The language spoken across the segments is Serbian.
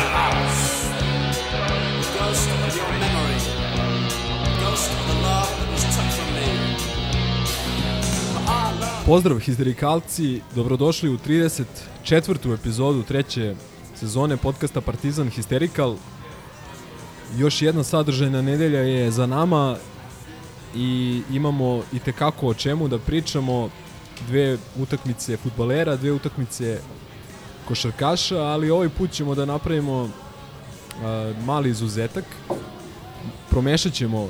my house. The ghost of your memory. The ghost of the love that was me. Pozdrav histerikalci, dobrodošli u 34. epizodu treće sezone podcasta Partizan Hysterical. Još jedna sadržajna nedelja je za nama i imamo i tekako o čemu da pričamo. Dve utakmice futbalera, dve utakmice košarkaša, ali ovaj put ćemo da napravimo a, mali izuzetak. Promešat ćemo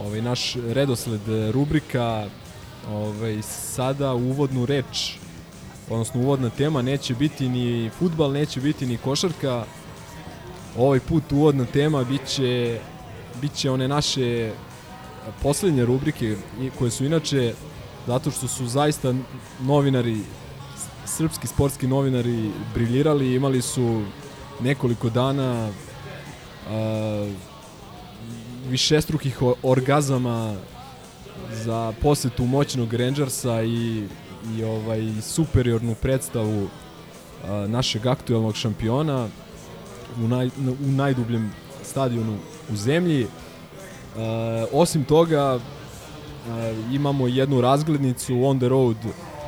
ovaj, naš redosled rubrika ovaj, sada uvodnu reč odnosno uvodna tema neće biti ni futbal, neće biti ni košarka ovaj put uvodna tema biće, biće one naše poslednje rubrike koje su inače zato što su zaista novinari srpski sportski novinari briljirali, imali su nekoliko dana a, višestrukih orgazama za posetu moćnog Rangersa i, i ovaj superiornu predstavu a, našeg aktuelnog šampiona u, naj, u najdubljem stadionu u zemlji. A, osim toga, a, imamo jednu razglednicu on the road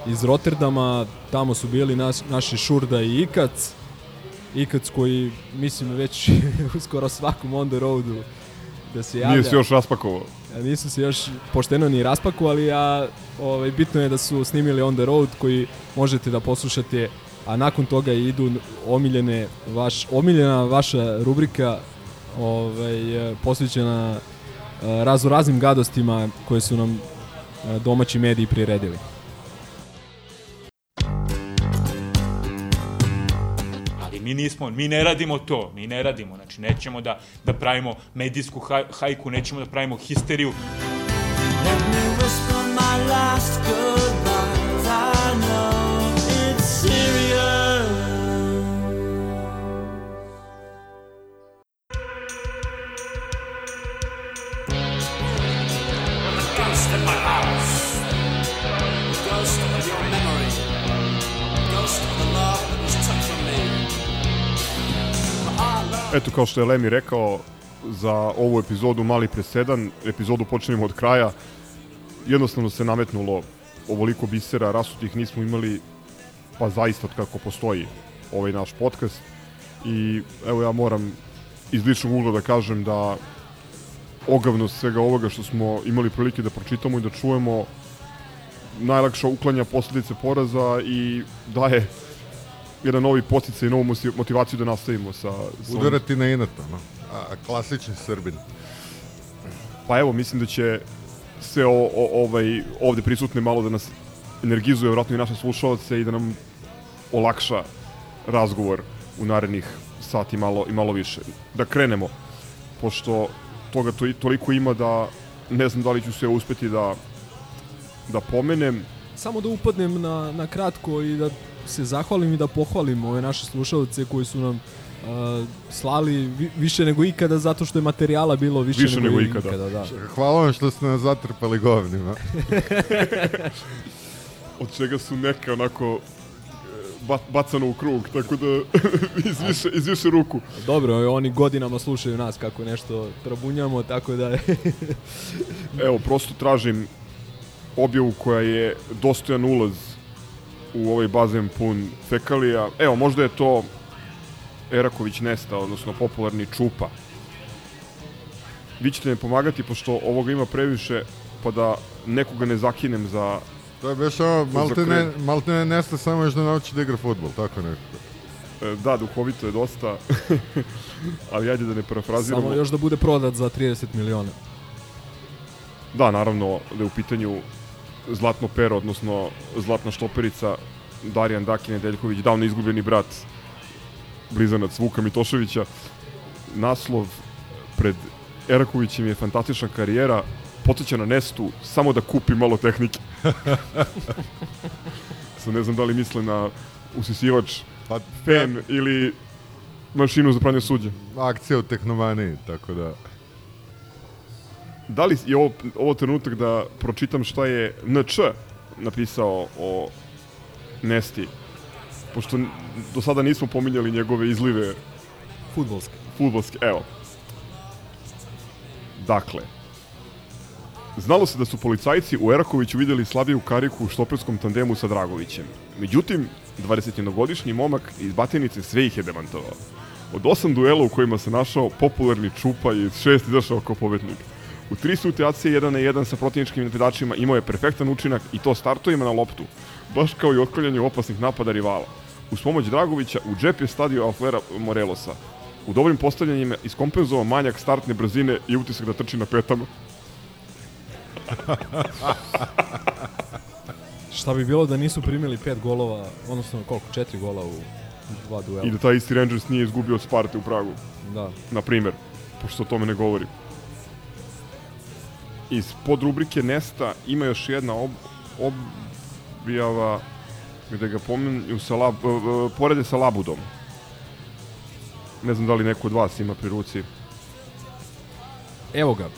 iz Rotterdama, tamo su bili naš, naši Šurda i Ikac. Ikac koji, mislim, već u skoro svakom on the roadu da se javlja. Nije se još raspakovao. A Nisu se još pošteno ni raspakovali, a ovaj, bitno je da su snimili On The Road koji možete da poslušate, a nakon toga idu omiljene vaš, omiljena vaša rubrika ovaj, posvećena eh, razno raznim gadostima koje su nam eh, domaći mediji priredili. Nismo, mi ne radimo to, mi ne radimo, znači nećemo da, da pravimo medijsku haj, hajku, nećemo da pravimo histeriju. Let me whisper my last goodbyes. I know it's serious. Ghost in my house. Eto, kao što je Lemi rekao, za ovu epizodu mali presedan, epizodu počinjemo od kraja. Jednostavno se nametnulo ovoliko bisera, rasutih nismo imali, pa zaista kako postoji ovaj naš podcast. I evo ja moram iz ličnog ugla da kažem da ogavnost svega ovoga što smo imali prilike da pročitamo i da čujemo najlakša uklanja posledice poraza i daje jedan novi poticaj i novu motivaciju da nastavimo sa, sa Udarati na inat, ono. A, klasični Srbin. Pa evo, mislim da će sve o, o, ovaj, ovde prisutne malo da nas energizuje, vratno i naše slušalce i da nam olakša razgovor u narednih sati malo i malo više. Da krenemo, pošto toga to, toliko ima da ne znam da li ću sve uspeti da, da pomenem. Samo da upadnem na, na kratko i da se zahvalim i da pohvalim ove naše slušalce koji su nam uh, slali vi, više nego ikada zato što je materijala bilo više, Više nego, nego ikada. ikada da. Hvala vam što ste nas zatrpali govnima. od čega su neke onako e, ba, bacano u krug, tako da iz više, iz više ruku. Dobro, oni godinama slušaju nas kako nešto trabunjamo, tako da Evo, prosto tražim objavu koja je dostojan ulaz u ovaj bazen pun fekalija. Evo, možda je to Eraković Nesta, odnosno popularni Čupa. Vi ćete mi pomagati, pošto ovoga ima previše, pa da nekoga ne zakinem za... To je baš ono, malte ne, krenu. malte ne nesta samo još da nauči da igra futbol, tako nekako. e, Da, duhovito je dosta, ali ajde da ne parafraziramo. samo još da bude prodat za 30 miliona. Da, naravno da je u pitanju zlatno pero, odnosno zlatna štoperica Darijan Daki Nedeljković, davno izgubljeni brat blizanac Vuka Mitoševića. Naslov pred Erakovićem je fantastična karijera, podsjeća na Nestu, samo da kupi malo tehnike. Sad ne znam da li misle na usisivač Pa, fen ili mašinu za pranje suđa. akcija u Tehnomaniji, tako da... Da li je ovo, ovo trenutak da pročitam šta je NČ napisao o Nesti? Pošto do sada nismo pominjali njegove izlive Futbolski. futbolske. Evo. Dakle, znalo se da su policajci u Erakoviću videli slabiju kariku u štoperskom tandemu sa Dragovićem. Međutim, 21-godišnji momak iz Batinice sve ih je demantovao. Od osam duela u kojima se našao popularni Čupa je iz šest izašao kao pobednik. U tri situacije jedan na jedan sa protivničkim napadačima imao je perfektan učinak i to startovima na loptu, baš kao i otklanjanje opasnih napada rivala. Uz pomoć Dragovića u džep je stadio Alflera Morelosa. U dobrim postavljanjima iskompenzovao manjak startne brzine i utisak da trči na petama. Šta bi bilo da nisu primili pet golova, odnosno koliko, četiri gola u dva duela. I da taj isti Rangers nije izgubio od Sparte u Pragu, Da. na primer, pošto o tome ne govori. Iz podrubrike Nesta ima još jedna ob, objava gde ga pominju sa lab, e, e, porede sa Labudom. Ne znam da li neko od vas ima pri ruci. Evo ga.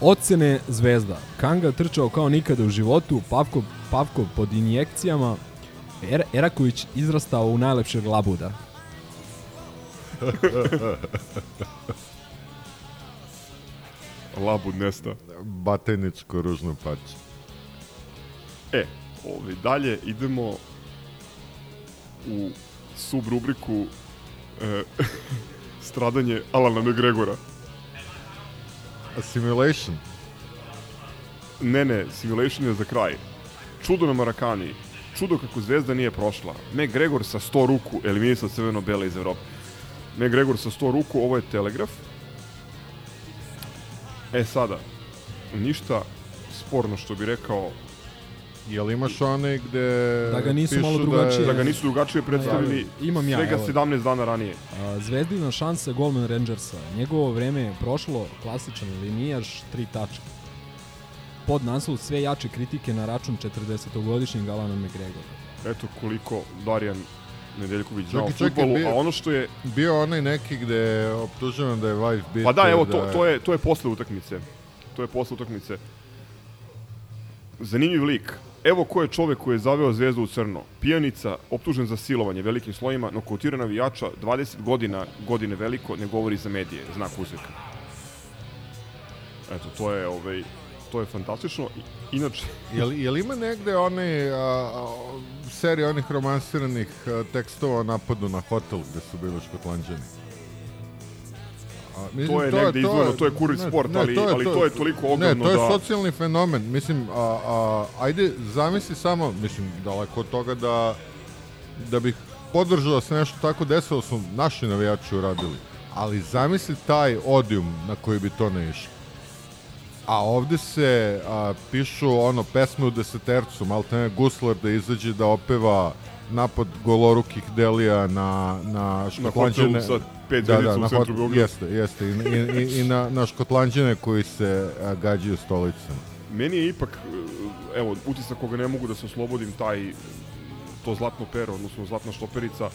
Ocene Zvezda. Kanga trčao kao nikada u životu, Pavko, Pavko pod injekcijama, er, Eraković izrastao u najlepšeg labuda. Labud Nesta. Bateničko ružno pače. E, ovaj, dalje idemo u subrubriku e, stradanje Alana McGregora. Assimilation. Ne, ne, Simulation je za kraj. Čudo na Marakani. Čudo kako Zvezda nije prošla. McGregor sa 100 ruku eliminisao crveno-bele iz Evrope. McGregor sa 100 ruku, ovo je Telegraf. E sada, ništa sporno što bi rekao Jel imaš one gde... Da ga nisu malo da je- drugačije- da ga nisu drugačije predstavili Imam ja, svega evo. 17 dana ranije. A, Zvezdina šansa golman Rangersa. Njegovo vreme je prošlo, klasičan linijaš, tri tačke. Pod naslov sve jače kritike na račun 40-godišnjeg Alana McGregora. Eto koliko Darijan Nedeljković znao Čekaj, čekaj, futbolu, bio- a ono što je... Bio onaj neki gde je optuženo da je wife beater. Pa da, evo, da to, to, je, to je posle utakmice. To je posle utakmice. Zanimljiv lik. Evo ko je čovek koji je zaveo zvezdu u crno. Pijanica, optužen za silovanje velikim slojima, no kotira navijača 20 godina, godine veliko, ne govori za medije, znak uzvika. Eto, to je, ovaj, to je fantastično. Inače, Jel, jel ima negde one a, a, serije onih romansiranih a, tekstova o napadu na hotel gde su bili škotlanđani? A, mislim, To je negde izdvojeno, to je kurić sport, ali- ali to je toliko Ne, ogledno to je da- socijalni fenomen. Mislim, a, a, ajde, zamisli samo, mislim, daleko od toga da, da bih podržao da se nešto tako desilo, su naši navijači uradili. Ali zamisli taj odijum na koji bi to ne išlo. A ovde se a, pišu ono pesme u desetercu, malo ne Guslar da izađe da opeva napad golorukih delija na, na škotlanđane. hotelu sa pet da, da, u na centru Beograda. Jeste, jeste. I, i, i, i na, na škotlanđane koji se a, gađaju stolicama. Meni je ipak, e, evo, utisak koga ne mogu da se oslobodim, taj, to zlatno pero, odnosno zlatna štoperica,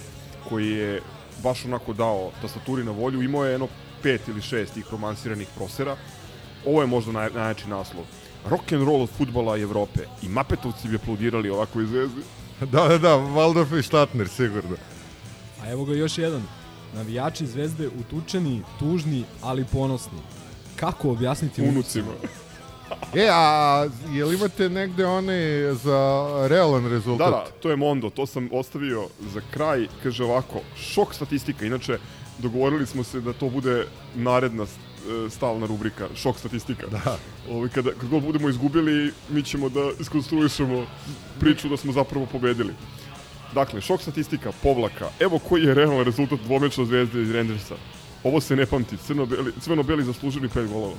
koji je baš onako dao tastaturi na volju, imao je jedno pet ili šest tih romansiranih prosera. Ovo je možda naj, najjači naslov. Rock and roll od futbala i Evrope. I Mapetovci bi aplaudirali ovakvoj zvezdi. da, da, da, Waldorf i Štatner, sigurno. A evo ga još jedan. Navijači Zvezde utučeni, tužni, ali ponosni. Kako objasniti Unucima. E, a jel imate negde one za realan rezultat? Da, da, to je Mondo, to sam ostavio za kraj, kaže ovako, šok statistika, inače dogovorili smo se da to bude naredna stalna rubrika, šok statistika. Da. Ovaj, kada, kad god budemo izgubili, mi ćemo da iskonstruišemo priču da smo zapravo pobedili. Dakle, šok statistika, povlaka, evo koji je realan rezultat dvomečna zvezde iz Rangersa. Ovo se ne pamti, crno-beli, crveno-beli zaslužili pet golova.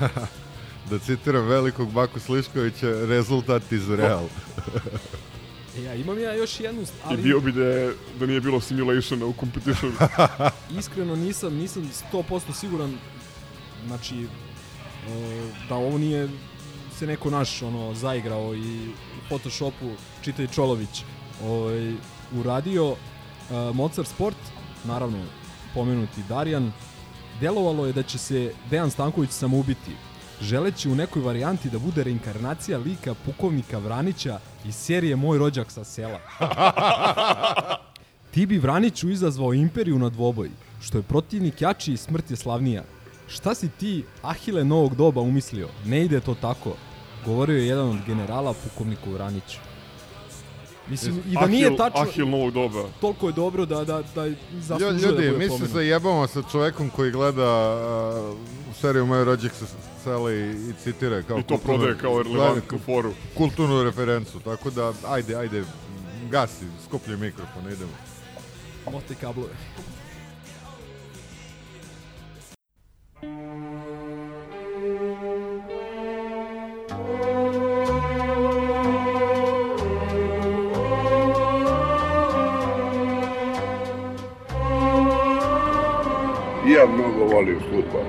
da citiram velikog Baku Sliškovića, rezultat iz Real. E, ja imam ja još jednu, I ali bio bi da, je, da nije bilo simulationa u competitionu. iskreno nisam, nisam 100% siguran, znači, e, da ovo nije se neko naš ono zaigrao i u Photoshopu čitaj Čolović ovaj, uradio e, Mozart Sport, naravno pomenuti Darjan, delovalo je da će se Dejan Stanković samoubiti, želeći u nekoj varijanti da bude reinkarnacija lika pukovnika Vranića iz serije Moj rođak sa sela. Ti bi Vraniću izazvao imperiju na dvoboj, što je protivnik jači i smrt je slavnija. Šta si ti, Ahile novog doba, umislio? Ne ide to tako, govorio je jedan od generala pukovniku Vraniću. Mislim, i da nije tačno, Ahil novog doba. toliko je dobro da, da, da zaslužuje da Ljudi, bude mi se pomenut. zajebamo sa čovekom koji gleda uh, seriju Moj rođak sa sela i, i citira kao I to kulturnu- prodaje kao relevantnu foru. kulturnu referencu, tako da ajde, ajde, gasi, skuplji mikrofon, idemo. Mote kablove. Ja mnogo volim futbol.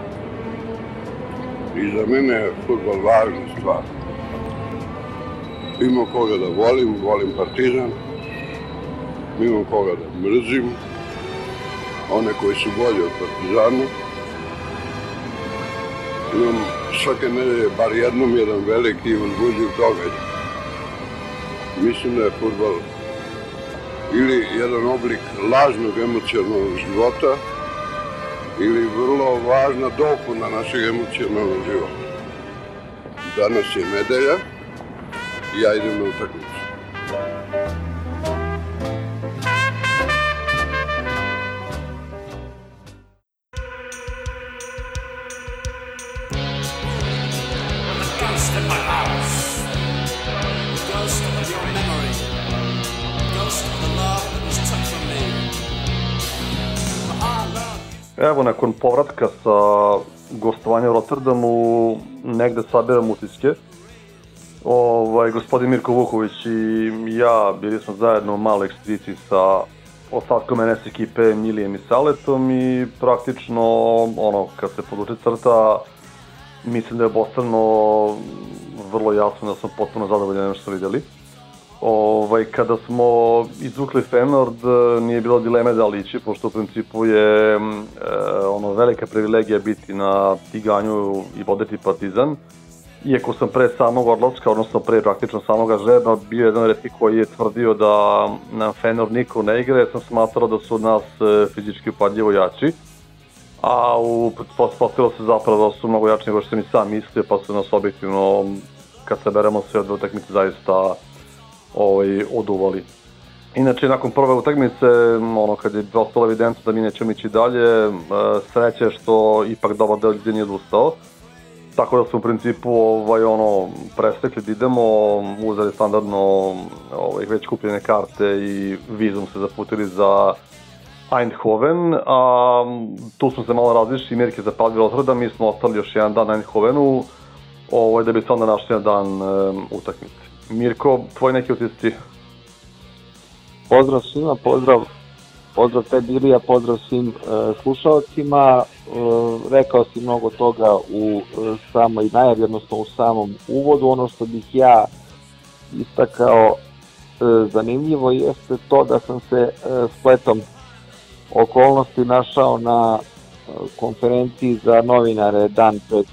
I za mene je futbol važna stvar. Imam koga da volim, volim Partizan. Imam koga da mrzim. One koji su bolji od Partizana. Imam svake nedelje bar jednom jedan veliki i uzbuđiv događaj. Mislim da je futbol ili jedan oblik lažnog emocionalnog života, ili vrlo važna dopuna našeg emocionalnog života. Danas je nedelja i ja idem na utakmicu. Evo, nakon povratka sa gostovanja u Rotterdamu, negde sabiram utiske. Ovaj, gospodin Mirko Vuković i ja bili smo zajedno u maloj ekspediciji sa ostatkom NS ekipe Milijem i Saletom i praktično, ono, kad se poduče crta, mislim da je obostrano vrlo jasno da smo potpuno zadovoljeni onim što smo vidjeli. Ovaj, kada smo izvukli Feyenoord, eh, nije bilo dileme da li pošto u principu je mm, e, ono velika privilegija biti na Tiganju i voditi Partizan. Iako sam pre samog odlaska, odnosno pre praktično samoga žreba, bio jedan redki koji je tvrdio da nam Feyenoord niko ne igra, jer sam smatrao da su od nas e, fizički upadljivo jači. A u postavilo se zapravo da su mnogo jači nego što sam i sam mislio, pa su nas objektivno, kad se beremo sve od utakmice, zaista ovaj, oduvali. Inače, nakon prve utakmice, ono, kad je ostalo evidentno da mi nećemo ići dalje, e, sreće je što ipak dobar deo ljudi nije odustao. Tako da smo u principu ovaj, ono, prestekli da idemo, uzeli standardno ovaj, već kupljene karte i vizum se zaputili za Eindhoven, a tu smo se malo različili, Mirk je zapalio Rotterdam, mi smo ostali još jedan dan na Eindhovenu, ovaj, da bi se onda našli na dan um, utakmice. Mirko, tvoj neki utisci? Pozdrav svima, pozdrav, pozdrav tebi Ilija, pozdrav svim e, slušalcima. E, rekao si mnogo toga u e, samoj najavi, odnosno u samom uvodu. Ono što bih ja istakao e, zanimljivo jeste to da sam se e, spletom okolnosti našao na e, konferenciji za novinare dan pred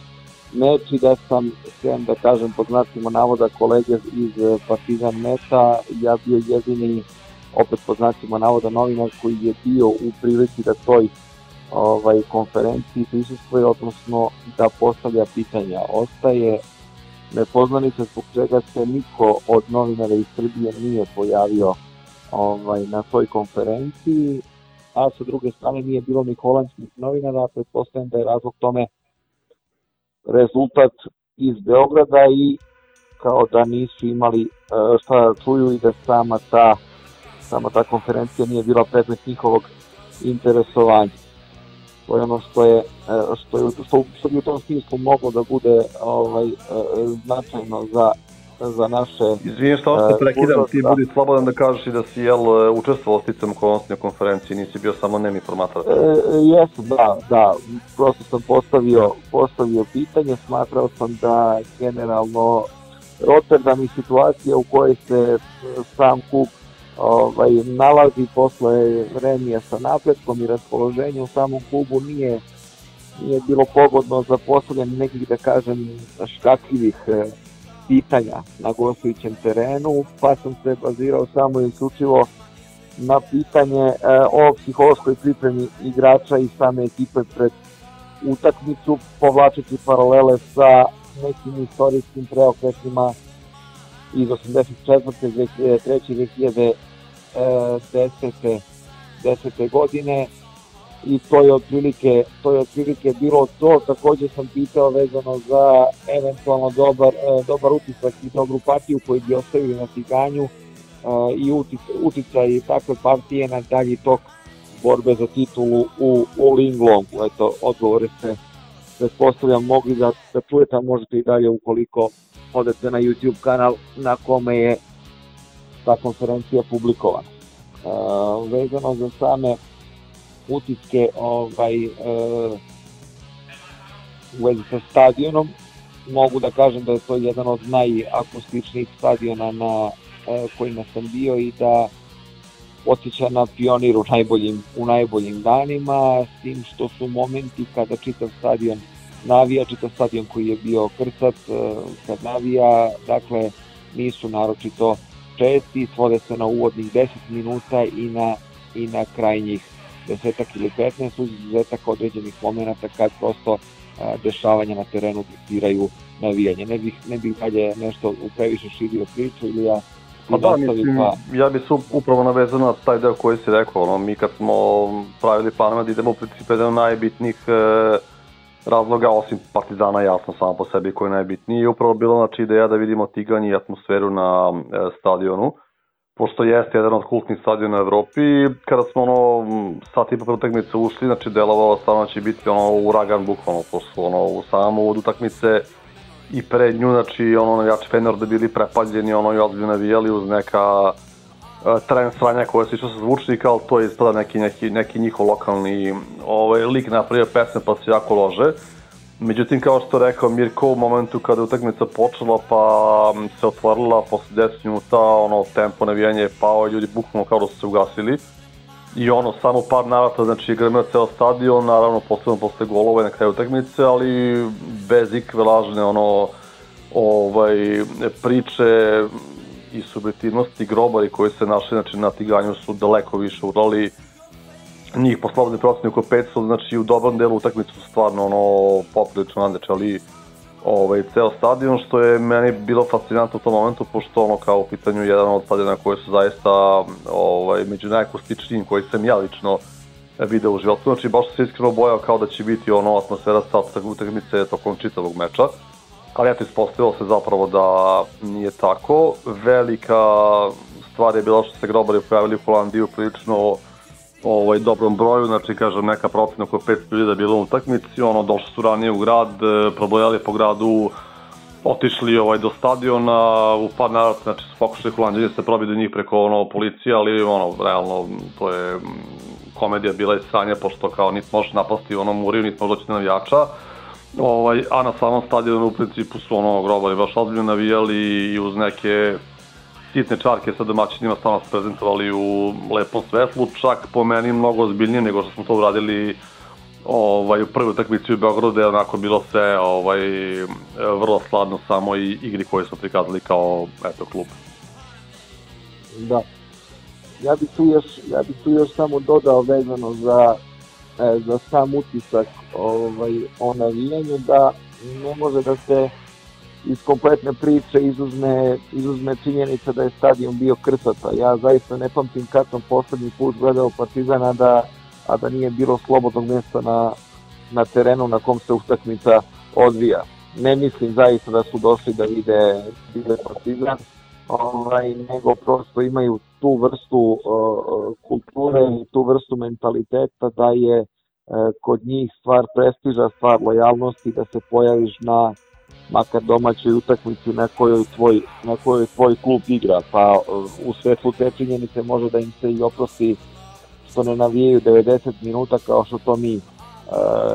meč da sam, htjem da kažem pod znacima navoda kolege iz e, Partizan Meta, ja bio jedini opet po znacima navoda novinar koji je bio u prilici da toj ovaj, konferenciji prisustvuje, odnosno da postavlja pitanja. Ostaje nepoznanica zbog čega se niko od novinara iz Srbije nije pojavio ovaj, na toj konferenciji, a sa druge strane nije bilo ni holandskih novinara, pretpostavljam da je razlog tome rezultat iz Beograda i kao da nisu imali e, šta da čuju i da sama ta sama ta konferencija nije bila predmet njihovog interesovanja. to je ono što je, e, što je, što, što bi u tom smislu moglo da bude ovaj, e, značajno za za naše... Izvini što e, te prekidam, ti da. budi slobodan da kažeš i da si jel učestvovao sticam na konferenciji, nisi bio samo nemi formator. E, jesu, da, da, prosto sam postavio, postavio pitanje, smatrao sam da generalno Rotterdam i situacija u kojoj se sam klub ovaj, nalazi posle remija sa napretkom i raspoloženjem u samom klubu nije nije bilo pogodno za postavljanje nekih, da kažem, škakljivih e, pitanja na gostujućem terenu, pa sam se bazirao samo i isključivo na pitanje e, o psihološkoj pripremi igrača i same ekipe pred utakmicu, povlačeći paralele sa nekim istorijskim preokretima iz 84. 2003. 2010. 10. godine i to je otprilike to je otprilike bilo to takođe sam pitao vezano za eventualno dobar e, dobar utisak i dobru partiju koju bi ostavili na Tiganju e, i uticaj takve partije na dalji tok borbe za titulu u, u Linglongu. Eto, odgovore ste pretpostavljam mogli da, da čujete, a možete i dalje ukoliko odete na YouTube kanal na kome je ta konferencija publikovana. Uh, vezano za same utiske ovaj, uh, u vezi sa stadionom, mogu da kažem da je to jedan od najakustičnijih stadiona na uh, kojima sam bio i da podsjeća na pionir u najboljim, u najboljim danima, s tim što su momenti kada čitav stadion navija, čitav stadion koji je bio krcat, kad navija, dakle, nisu naročito česti, svode se na uvodnih 10 minuta i na, i na krajnjih desetak ili 15 uz izuzetak određenih momenta kad prosto dešavanja na terenu diktiraju navijanje. Ne bih, ne bih dalje nešto previše širio priču ili ja Pa da, mislim, pa... ja bih se upravo navezao na taj deo koji si rekao, ono, mi kad smo pravili planove da idemo u principu jedan najbitnijih e, razloga, osim Partizana jasno samo po sebi koji je najbitniji, je upravo bilo znači ideja da vidimo tiganje i atmosferu na e, stadionu, pošto jeste jedan od kultnih stadiona u Evropi, kada smo ono sat i po utakmice ušli, znači delovalo stvarno da će biti ono uragan bukvalno, pošto ono u samom uvodu utakmice i pred nju, znači ono navijači Fenerda bili prepaljeni, ono i ozbiljno navijali uz neka uh, tren sranja koje se išlo sa zvučnika, ali to je ispada neki, neki, neki njihov lokalni ovaj, lik napravio pesme pa se jako lože. Međutim, kao što rekao Mirko, u momentu kada je utakmica počela pa se otvorila posle 10 minuta, ono, tempo navijanja je pao i ljudi bukvalno kao da su se ugasili. I ono, samo par narata, znači grmeo ceo stadion, naravno posebno posle golova na kraju utakmice, ali bez ikve lažne ono, ovaj, priče i subjektivnosti grobari koji se našli znači, na Tiganju su daleko više urali njih po slobodnoj proceni oko 500, znači u dobrom delu utakmice su stvarno ono poprilično nandeče, ali ovaj, ceo stadion, što je meni bilo fascinantno u tom momentu, pošto ono kao u pitanju jedan od stadiona koji su zaista ovaj, među najakustičnijim koji sam ja lično video u životu, znači baš se iskreno bojao kao da će biti ono atmosfera sa utakmice tokom čitavog meča, ali eto ispostavilo se zapravo da nije tako. Velika stvar je bila što se grobari pojavili u Holandiju prilično ovaj, dobrom broju, znači kažem neka procena oko 500 ljudi da je bilo u utakmici, ono došli su ranije u grad, e, probojali po gradu, otišli ovaj do stadiona, u par naravno, znači su pokušali Holandjani se probi do njih preko ono policije, ali ono realno to je komedija bila i sranje pošto kao niti možeš napasti ono muriju, niti možeš doći navijača. Ovaj, a na samom stadionu u principu su ono grobari baš ozbiljno navijali i uz neke sitne čarke sa domaćinima stvarno se prezentovali u lepom svetlu, čak po meni mnogo ozbiljnije nego što smo to uradili ovaj, u prvoj utakmici u Beogradu gde je onako bilo sve ovaj, vrlo sladno samo i igri koje smo prikazali kao eto, klub. Da. Ja bih tu još, ja bih tu još samo dodao vezano za, e, za sam utisak ovaj, o navijanju da ne može da se iz kompletne priče izuzme, izuzme činjenica da je stadion bio krcata. Ja zaista ne pamtim kad sam poslednji put gledao Partizana da, a da nije bilo slobodnog mjesta na, na terenu na kom se utakmica odvija. Ne mislim zaista da su došli da vide, vide Partizan, ovaj, nego prosto imaju tu vrstu uh, kulture i tu vrstu mentaliteta da je kod njih stvar prestiža, stvar lojalnosti, da se pojaviš na makar domaćoj utakmici na kojoj tvoj, na kojoj tvoj klub igra, pa u svetlu te činjenice može da im se i oprosti što ne navijaju 90 minuta kao što to mi uh,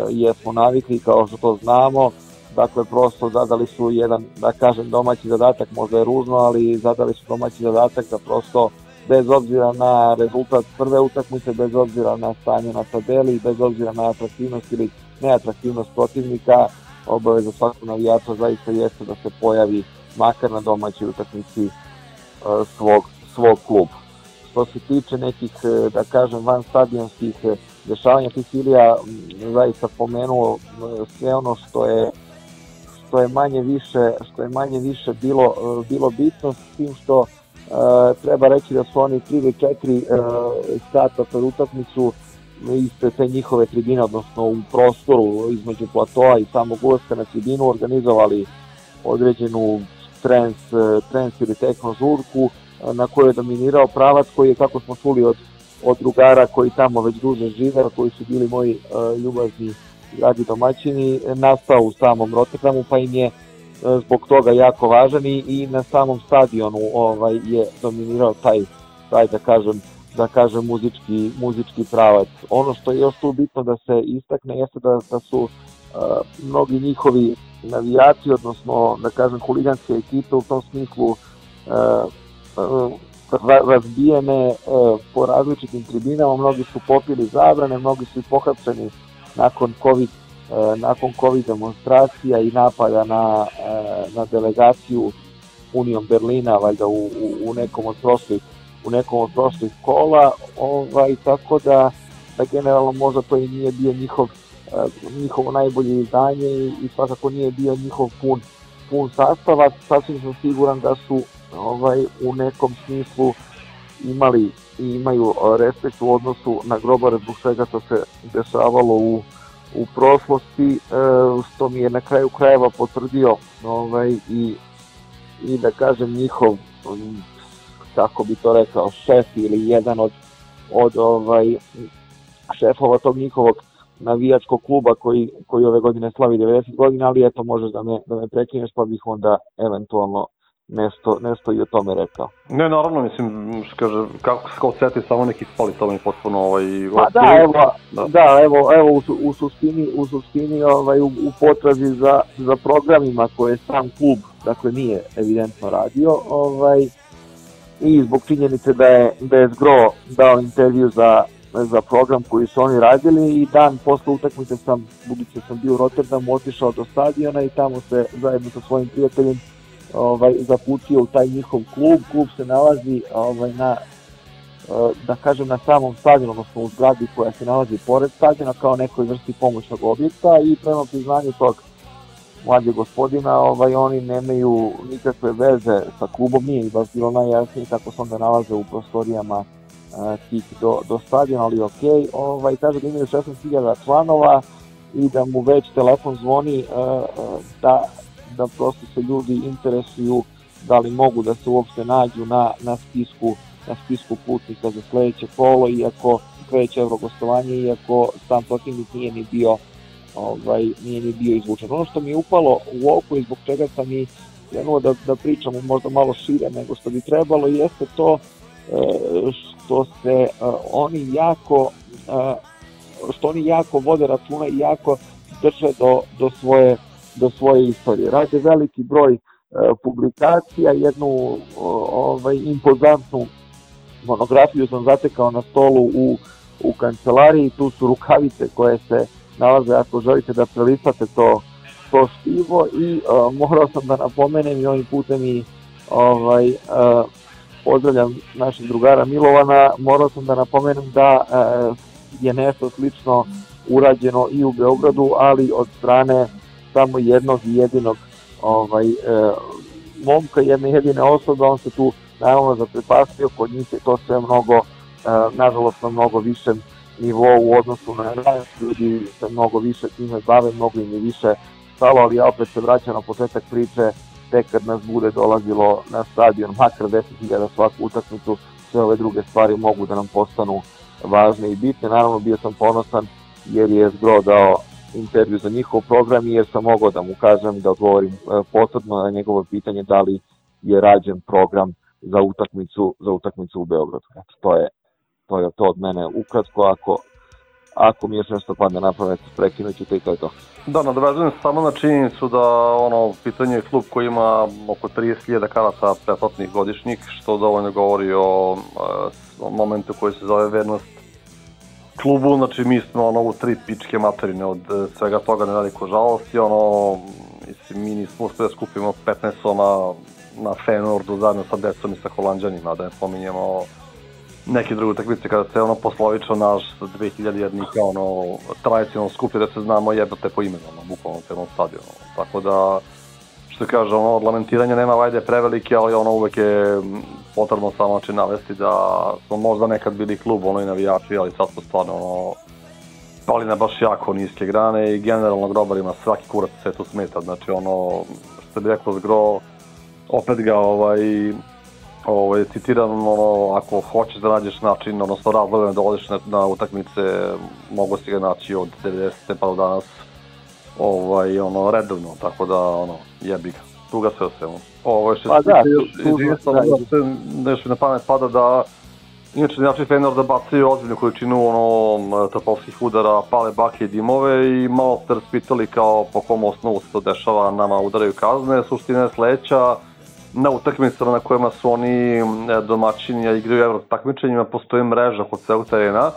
jesmo navikli, kao što to znamo, dakle prosto zadali su jedan, da kažem, domaći zadatak, možda je ružno, ali zadali su domaći zadatak da prosto bez obzira na rezultat prve utakmice, bez obzira na stanje na tabeli, bez obzira na atraktivnost ili neatraktivnost protivnika, obaveza svakog navijača zaista jeste da se pojavi makar na domaćoj utakmici uh, svog, svog kluba. Što se tiče nekih, uh, da kažem, van stadionskih uh, dešavanja, Ticilija zaista pomenuo sve ono što je što je manje više što je manje više bilo bilo bitno s tim što uh, treba reći da su oni 3 ili 4 uh, sata pred utakmicu iste te njihove tribine, odnosno u prostoru između platoa i samog ulaska na tribinu organizovali određenu trens, trens ili tekno žurku na kojoj je dominirao pravac koji je, kako smo čuli od, od drugara koji tamo već duže žive, koji su bili moji uh, ljubazni dragi domaćini, nastao u samom Rotterdamu, pa im je uh, zbog toga jako važan i, i na samom stadionu ovaj je dominirao taj, taj da kažem, da kažem muzički, muzički pravac. Ono što je još tu bitno da se istakne jeste da, da su uh, mnogi njihovi navijači, odnosno da kažem huliganske ekipe u tom smislu uh, uh, razbijene uh, po različitim tribinama, mnogi su popili zabrane, mnogi su i pohapšeni nakon COVID uh, nakon COVID demonstracija i napada na, uh, na delegaciju Unijom Berlina, valjda u, u, u nekom od prošlih u nekom od prošlih kola, ovaj, tako da, da generalno možda to i nije bio njihov, njihovo najbolje izdanje i, i svakako nije bio njihov pun, pun sastava, sasvim sam siguran da su ovaj, u nekom smislu imali i imaju respekt u odnosu na grobare zbog svega što se dešavalo u, u prošlosti, što mi je na kraju krajeva potvrdio ovaj, i, i da kažem njihov kako bi to rekao, šef ili jedan od, od ovaj, šefova tog njihovog navijačkog kluba koji, koji ove godine slavi 90 godina, ali eto možeš da me, da me prekineš pa bih onda eventualno nešto, nešto i o tome rekao. Ne, naravno, mislim, kaže, kako se kao seti samo neki spali, to mi potpuno ovaj... Pa da, evo, da, da evo, evo u, u suštini, u suštini ovaj, u, u potrazi za, za programima koje sam klub, dakle nije evidentno radio, ovaj, i zbog činjenice da je, da je Zgro dao intervju za, za program koji su oni radili i dan posle utakmice sam, budući sam bio u Rotterdamu, otišao do stadiona i tamo se zajedno sa svojim prijateljem ovaj, zaputio u taj njihov klub. Klub se nalazi ovaj, na da kažem na samom stadionu, odnosno u zgradi koja se nalazi pored stadiona kao nekoj vrsti pomoćnog objekta i prema priznanju tog mlađe gospodina, ovaj, oni nemaju nikakve veze sa klubom, nije baš bilo najjasnije kako se onda nalaze u prostorijama uh, tih do, do stadiona, ali ok, ovaj, kaže da imaju 16.000 članova i da mu već telefon zvoni uh, da, da prosto se ljudi interesuju da li mogu da se uopšte nađu na, na spisku na spisku putnika za sledeće kolo, iako sledeće evrogostovanje, iako sam protivnik nije ni bio ovaj, nije ni bio izvučen. Ono što mi je upalo u oko i zbog čega sam i krenuo da, da pričamo možda malo šire nego što bi trebalo, jeste to e, što se e, oni jako e, što oni jako vode računa i jako drže do, do, svoje, do svoje istorije. Rade veliki broj publikacija, jednu ovaj, impozantnu monografiju sam zatekao na stolu u, u kancelariji, tu su rukavice koje se nalaze ako želite da prelistate to, to štivo i uh, morao sam da napomenem i ovim putem i ovaj, uh, pozdravljam našeg drugara Milovana, morao sam da napomenem da uh, je nešto slično urađeno i u Beogradu, ali od strane samo jednog i jedinog ovaj, uh, momka, jedne jedine osobe, on se tu naravno zaprepastio, kod njih je to sve mnogo, uh, nažalost na mnogo višem nivou u odnosu na nas, ljudi se mnogo više time bave, mnogo im je više stalo, ali ja opet se vraćam na početak priče, tek kad nas bude dolazilo na stadion, makar 10.000 svaku utakmicu, sve ove druge stvari mogu da nam postanu važne i bitne. Naravno, bio sam ponosan jer je Zgro dao intervju za njihov program i jer sam mogao da mu kažem da odgovorim e, posebno na njegovo pitanje da li je rađen program za utakmicu za utakmicu u Beogradu. Eto, to je to je to od mene ukratko ako ako mi još nešto padne na pamet prekinuću to i to je to. Da, nadovezujem se samo na činjenicu da ono, pitanje je klub koji ima oko 30.000 karata pretplatnih godišnjih, što dovoljno govori o, o momentu koji se zove vernost klubu, znači mi smo ono u tri pičke materine od e, svega toga na veliko žalost i ono, mislim, mi nismo uspeli da skupimo 15 soma na Fenordu zajedno sa decom i sa Holandjanima, da ne spominjemo neke druge utakmice kada se ono poslovično naš 2000 jednika ono tradicionalno skuplje da se znamo jebate po imenu ono bukvalno celom stadionu. Tako da što kaže ono od lamentiranja nema vajde prevelike ali ono uvek je potrebno samo znači navesti da smo možda nekad bili klub ono i navijači ali sad smo stvarno ono pali na baš jako niske grane i generalno grobarima svaki kurac se tu smeta. Znači ono što bi rekao zgro opet ga ovaj ovaj, citiram, ono, ako hoćeš da nađeš način, odnosno razloga da odeš na, na utakmice, mogu si ga naći od 90. pa do danas, ovaj, ono, redovno, tako da, ono, jebi ga. Tuga sve o svemu. Ovo, što pa da, tiče, jedinstvo, da, se nešto na pamet pada da Inače, znači Fener da bacaju ozbiljnu količinu ono, topovskih udara, pale bake i dimove i malo ste raspitali kao po kom osnovu se to dešava, nama udaraju kazne. Suština je sledeća, na utakmicama na kojima su oni e, domaćini, a igraju evro takmičenjima, postoji mreža kod celog terena,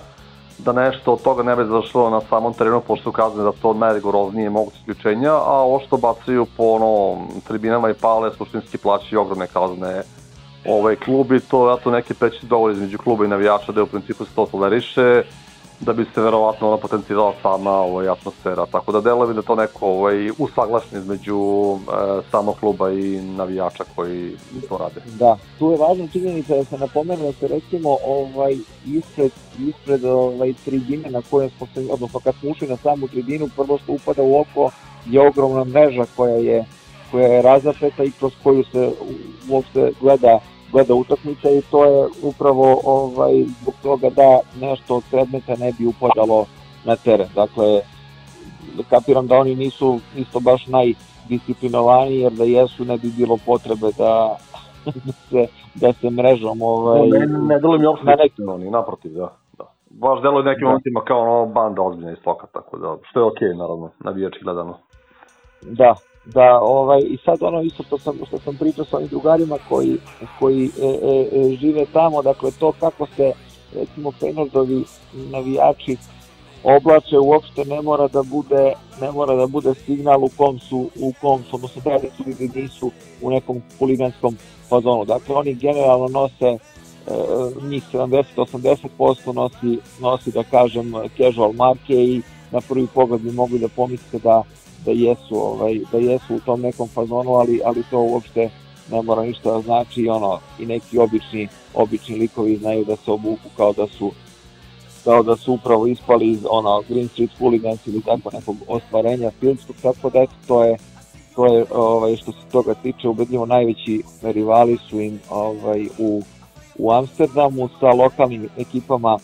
da nešto od toga ne bi završilo na samom terenu, pošto su kazne da to najrigoroznije moguće isključenja, a ovo što bacaju po ono, tribinama i pale, suštinski plaćaju ogromne kazne. Ovaj klub i to je to neki preći dogovor između kluba i navijača da je u principu se to toleriše da bi se verovatno ona potencijala sama ovaj, atmosfera. Tako da delovi da to neko ovaj, usaglašen između e, samog kluba i navijača koji to rade. Da, tu je važna činjenica da se napomenu da se recimo ovaj, ispred, ispred ovaj, tribine na kojem smo se, odnosno kad smo ušli na samu tribinu, prvo što upada u oko je ogromna mreža koja je koja je razapeta i kroz koju se uopšte gleda gleda utakmica i to je upravo ovaj, zbog toga da nešto od predmeta ne bi upadalo na teren. Dakle, kapiram da oni nisu isto baš najdisciplinovani jer da jesu ne bi bilo potrebe da, da se, da se mrežom ovaj, ne, ne, ne delo mi uopšte na neki... naprotiv, da. da. Baš delo nekim da. momentima kao ono banda ozbiljna iz toka, tako da, što je okej, okay, naravno, navijači gledano. Da, da ovaj i sad ono isto što sam što sam pričao sa ovim drugarima koji koji e, e, e, žive tamo dakle to kako se recimo Fenordovi navijači oblače uopšte ne mora da bude ne mora da bude signal u kom su u kom su odnosno da li nisu u nekom huliganskom fazonu. Dakle oni generalno nose e, njih 70-80% nosi, nosi da kažem casual marke i na prvi pogled bi mogli da pomislite da da jesu ovaj da jesu u tom nekom fazonu, ali ali to uopšte ne mora ništa da znači. Ono i neki obični obični likovi znaju da se obuku kao da su kao da su upravo ispali iz ono Green Street Hooligans ili tako nekog ostvarenja filmskog, tako da eto, to je to je ovaj što se toga tiče ubedljivo najveći rivali su im ovaj u u Amsterdamu. Sa lokalnim ekipama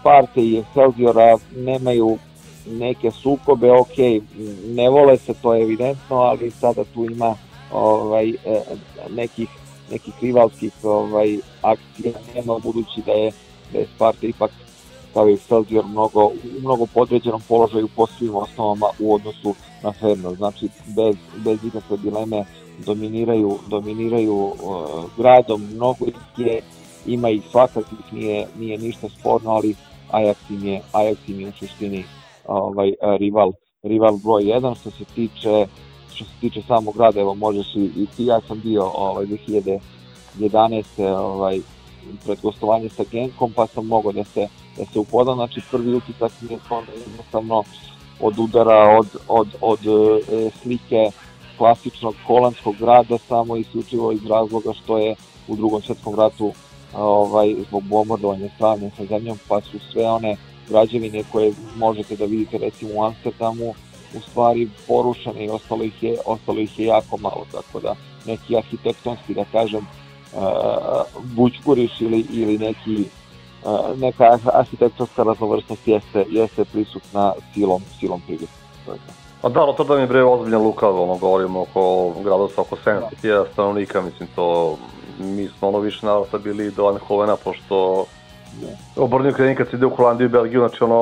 Sparte i Excelsiora nemaju neke sukobe, ok, ne vole se, to je evidentno, ali sada tu ima ovaj, e, nekih, nekih rivalskih ovaj, akcija nema, budući da je, da je Sparta ipak kao i Excelsior mnogo, u mnogo podređenom položaju po svim osnovama u odnosu na Ferno. Znači, bez, bez ikakve dileme dominiraju, dominiraju uh, gradom, mnogo ih je, ima i svakakih, nije, nije ništa sporno, ali Ajax im je, Ajax im je u suštini ovaj rival rival broj 1 što se tiče što se tiče samog grada, evo možeš i, i ti, ja sam bio ovaj 2011. ovaj pred gostovanje sa Genkom, pa sam mogao da se da se upoznam, znači prvi utisak mi je onda jednostavno od udara, od, od, od e, slike klasičnog holandskog grada, samo isključivo iz razloga što je u drugom svetskom ratu ovaj, zbog bombardovanja strane sa zemljom, pa su sve one građevine koje možete da vidite recimo u Amsterdamu u stvari porušene i ostalo ih je, ostalo ih je jako malo, tako da neki arhitektonski, da kažem, uh, bućkuriš ili, ili neki neka arhitektonska raznovrsnost jeste, jeste prisutna silom, silom prigode. To je to. Da, je bre ozbiljna luka, ono, govorimo oko grada sa oko 700.000 stanovnika, mislim to, mi smo ono više narasta bili do Eindhovena, pošto obrnju kredin kad se ide u Holandiju i Belgiju, znači ono,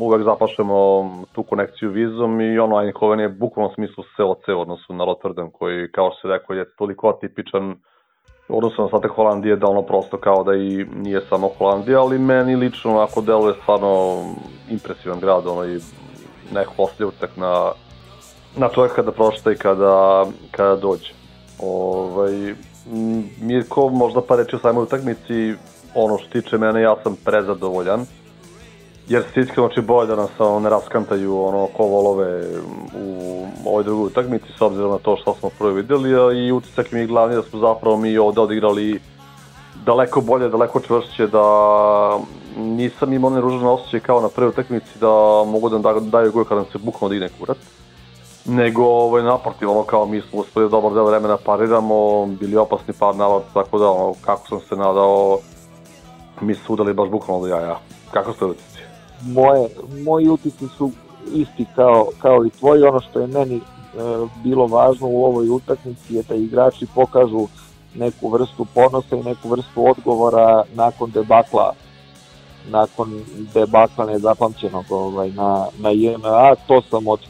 uvek zapašemo tu konekciju vizom i ono, Eindhoven je bukvalno u smislu selo ceo odnosu na Rotterdam, koji, kao što se rekao, je toliko atipičan odnosno na ostatak Holandije da ono prosto kao da i nije samo Holandija, ali meni lično onako deluje stvarno impresivan grad, ono i neko ostavlja utak na, na čovjek kada prošta i kada, kada dođe. Ovaj, Mirko, možda pa reći o samoj utakmici, ono što tiče mene, ja sam prezadovoljan. Jer se iskreno znači bolje da nas ne raskantaju ono ko volove u ovoj drugoj utakmici s obzirom na to što smo prvo videli a i utisak mi je glavni da smo zapravo mi ovde odigrali daleko bolje, daleko čvršće, da nisam imao one ružne osjećaje kao na prvoj utakmici da mogu da da, daju gol kada nam se bukvalno digne kurac. Nego ovaj, naprotiv, ono kao mi smo uspeli dobar deo vremena pariramo, bili opasni par navod, tako da ono, kako sam se nadao, mi su udali baš bukvalno do jaja. Kako ste utisci? Moje, moji utisci su isti kao, kao i tvoji, ono što je meni e, bilo važno u ovoj utakmici je da igrači pokažu neku vrstu ponosa i neku vrstu odgovora nakon debakla nakon debakla nezapamćenog ovaj, na, na JNA, to sam od,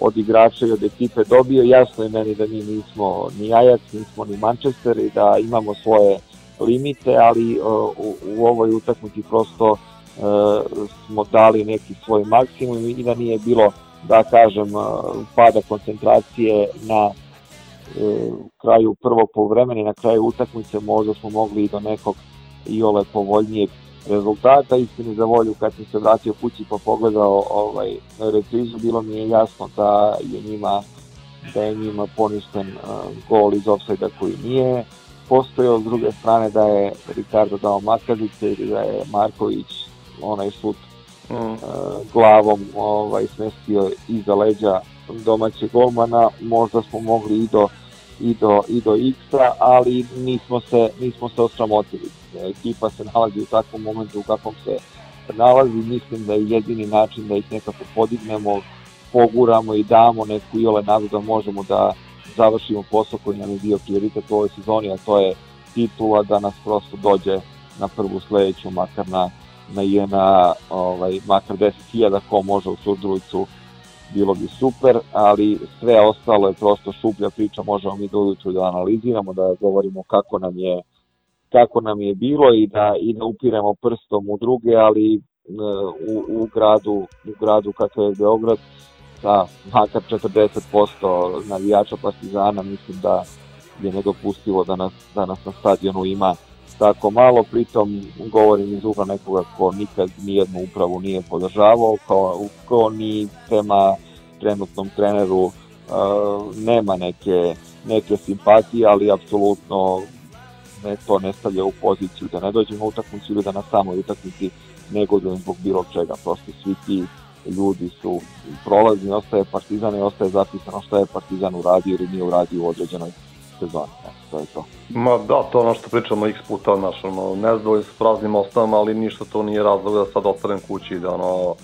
od igrača i od ekipe dobio, jasno je meni da mi nismo ni Ajax, nismo ni Manchester i da imamo svoje limite, ali u, u ovoj utakmici prosto uh, smo dali neki svoj maksimum i da nije bilo da kažem uh, pada koncentracije na uh, kraju prvog poluvremena na kraju utakmice možda smo mogli i do nekog i ole povoljnijeg rezultata. Istini za volju kad sam se vratio kući pa pogledao ovaj reprizu, bilo mi je jasno da je njima da je njima poništen uh, gol iz ofsajda koji nije postojao, s druge strane da je Ricardo dao makazice ili da je Marković onaj šut mm. uh, glavom ovaj, smestio iza leđa domaćeg golmana, možda smo mogli i do i do, i do X-a, ali nismo se, nismo se osramotili. Ekipa se nalazi u takvom momentu u kakvom se nalazi, mislim da je jedini način da ih nekako podignemo, poguramo i damo neku iole nadu da možemo da završimo posao koji nam je bio prioritet u ovoj sezoni, a to je titula da nas prosto dođe na prvu sledeću, makar na, na jedna, ovaj, makar 10.000 ko može u Surdulicu bilo bi super, ali sve ostalo je prosto šuplja priča, možemo mi do ujutru da analiziramo, da govorimo kako nam je kako nam je bilo i da i da upiremo prstom u druge, ali e, u, u gradu u gradu kakav je Beograd sa makar 40% navijača Partizana mislim da je nedopustivo da nas, da nas na stadionu ima tako malo, pritom govorim iz ugla nekoga ko nikad nijednu upravu nije podržavao, kao, ko ni prema trenutnom treneru uh, nema neke, neke simpatije, ali apsolutno ne, to ne stavlja u poziciju da ne dođemo u utakmicu ili da na samoj utakmici ne godujem zbog bilo čega, prosto svi ti ljudi su prolazni, ostaje Partizan i ostaje zapisano šta je Partizan uradio ili nije uradio u određenoj sezoni. Eto, to je to. Ma da, to ono što pričamo x puta, znaš, ono, nezadovoljni s praznim ostavama, ali ništa to nije razlog da sad ostanem kući da ono,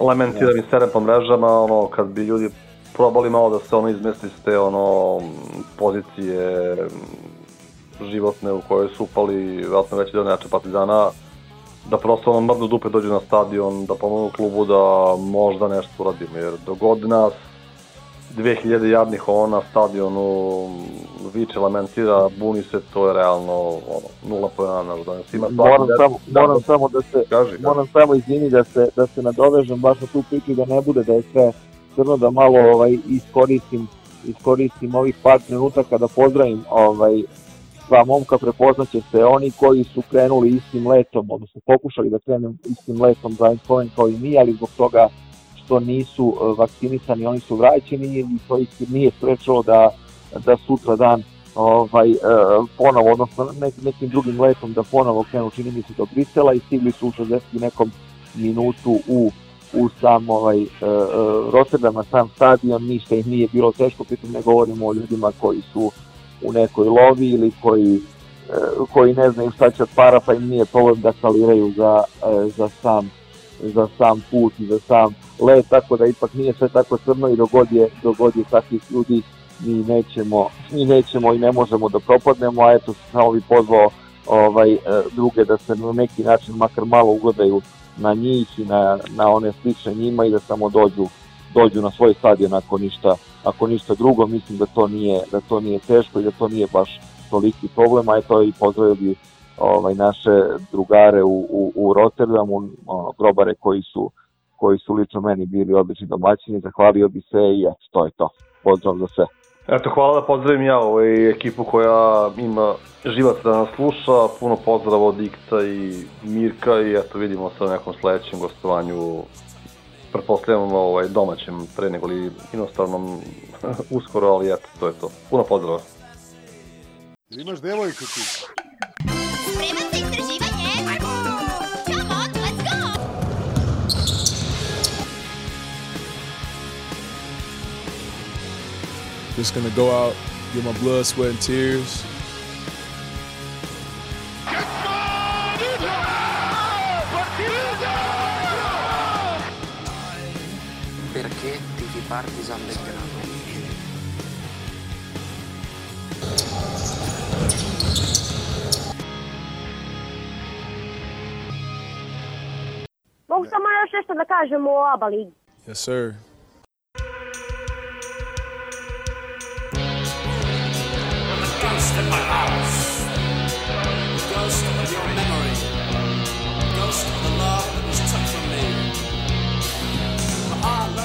lamentiram i serem po mrežama, ono, kad bi ljudi probali malo da se ono izmesti s te ono pozicije životne u kojoj su upali vjerojatno veći deo nejače Partizana, da prosto ono mrdnu dupe dođu na stadion, da pomogu klubu da možda nešto uradimo, jer dogod nas 2000 jadnih ovo na stadionu viče, lamentira, buni se, to je realno ono, nula pojena naš danas ima. Moram, samo, moram samo da se, kaži, moram samo izvini da se, da se nadovežem baš na tu priču da ne bude da je sve crno da malo ovaj, iskoristim iskoristim ovih par trenutaka da pozdravim ovaj, dva momka prepoznaće se oni koji su krenuli istim letom, odnosno pokušali da krenu istim letom za Eindhoven kao i mi, ali zbog toga što nisu e, vakcinisani, oni su vraćeni i to ih nije sprečalo da, da sutra dan ovaj, e, ponovo, odnosno nek, nekim drugim letom da ponovo krenu, čini mi se do Brisela i stigli su u 60 nekom minutu u u sam ovaj, uh, Rotterdama, sam stadion, ništa im nije bilo teško, pritom ne govorimo o ljudima koji su u nekoj lovi ili koji koji ne znaju šta će para pa im nije problem da kaliraju za, e, za sam za sam put i za sam let, tako da ipak nije sve tako crno i dogod je, dogod je takvih ljudi mi nećemo, mi nećemo i ne možemo da propadnemo, a eto samo bi pozvao ovaj, e, druge da se na neki način makar malo ugledaju na njih i na, na one slične njima i da samo dođu dođu na svoj stadion ako ništa, ako ništa drugo, mislim da to nije, da to nije teško i da to nije baš toliki problem, a eto i pozdravili ovaj, naše drugare u, u, u Rotterdamu, ono, grobare koji su, koji su lično meni bili odlični domaćini, zahvalio bi se i eto, to je to. Pozdrav za sve. Eto, hvala da pozdravim ja ovaj ekipu koja ima živac da nas sluša, puno pozdrava od Ikta i Mirka i eto vidimo se na nekom sledećem gostovanju pretpostavljamo ovaj, domaćem pre nego li inostranom uskoro, ali eto, to je to. Puno pozdrava. Imaš devojku ti? Spreman za istraživanje? Come on, let's go! Just gonna go out, get my blood, sweat, and tears. Partizan Belgrado? Mogu samo još nešto da kažem o ABA ligi. Yes, sir. The ghost in my house.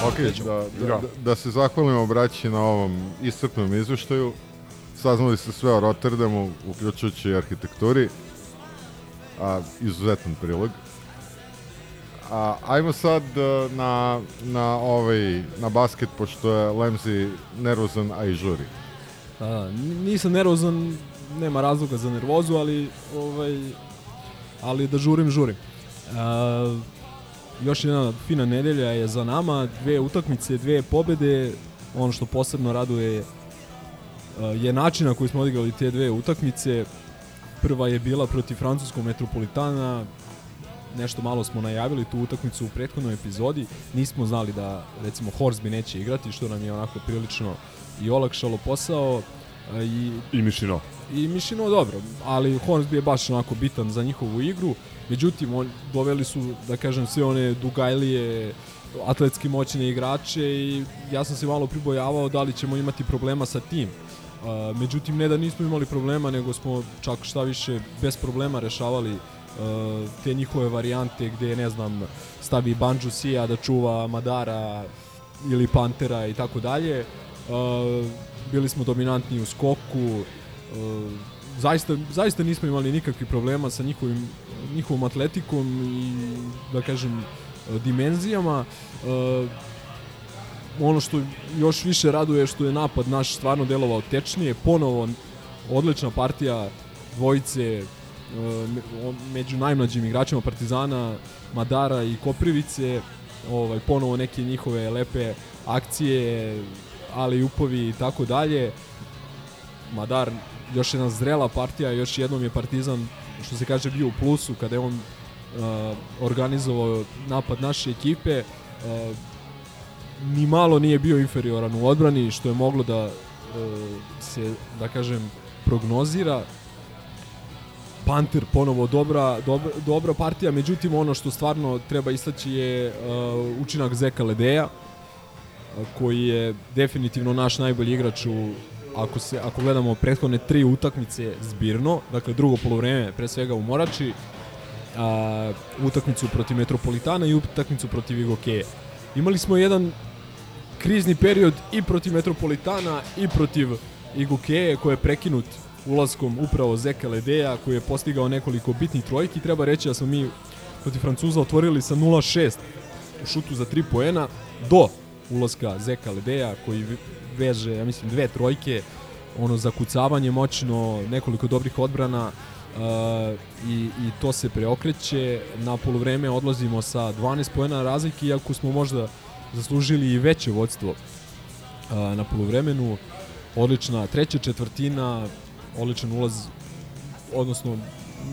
Ok, da, da, da, da se zahvalimo braći na ovom iscrpnom izveštaju. Saznali ste sve o Rotterdamu, uključujući arhitekturi. A, izuzetan prilog. A, ajmo sad e, na, na, ovaj, na basket, pošto je Lemzi nervozan, a i žuri. A, nisam nervozan, nema razloga za nervozu, ali ovaj ali da žurim, žurim. A, još jedna fina nedelja je za nama, dve utakmice, dve pobede. Ono što posebno raduje a, je način na koji smo odigrali te dve utakmice. Prva je bila protiv francuskog metropolitana, nešto malo smo najavili tu utakmicu u prethodnoj epizodi. Nismo znali da recimo Horsby neće igrati, što nam je onako prilično i olakšalo posao. A, I, I Mišino. I Mišino dobro, ali Hornsby je baš onako bitan za njihovu igru. Međutim, on, doveli su, da kažem, sve one dugajlije, atletski moćne igrače i ja sam se malo pribojavao da li ćemo imati problema sa tim. Međutim, ne da nismo imali problema, nego smo čak šta više bez problema rešavali te njihove varijante gde, ne znam, stavi Banju Sija da čuva Madara ili Pantera i tako dalje. Bili smo dominantni u skoku, zaista, zaista nismo imali nikakvih problema sa njihovim, njihovom atletikom i, da kažem, dimenzijama. Uh, ono što još više raduje je što je napad naš stvarno delovao tečnije, ponovo odlična partija dvojice uh, među najmlađim igračima Partizana, Madara i Koprivice, ovaj, ponovo neke njihove lepe akcije, ali upovi i tako dalje. Madar još jedna zrela partija, još jednom je Partizan što se kaže bio u plusu kada je on uh, organizovao napad naše ekipe. Uh, ni malo nije bio inferioran u odbrani što je moglo da uh, se da kažem prognozira. Panter ponovo dobra, dobra, dobra partija, međutim ono što stvarno treba istaći je uh, učinak Zeka Ledeja koji je definitivno naš najbolji igrač u ako se ako gledamo prethodne tri utakmice zbirno, dakle drugo poluvreme pre svega u Morači, a, utakmicu protiv Metropolitana i utakmicu protiv Igokeje. Imali smo jedan krizni period i protiv Metropolitana i protiv Igokeje koji je prekinut ulaskom upravo Zeka Ledeja koji je postigao nekoliko bitnih trojki. Treba reći da smo mi protiv Francuza otvorili sa 0-6 u šutu za 3 poena do ulaska Zeka Ledeja koji veže, ja mislim, dve trojke, ono zakucavanje moćno, nekoliko dobrih odbrana uh, i, i to se preokreće. Na polovreme odlazimo sa 12 pojena razlike, iako smo možda zaslužili i veće vodstvo uh, na polovremenu. Odlična treća četvrtina, odličan ulaz odnosno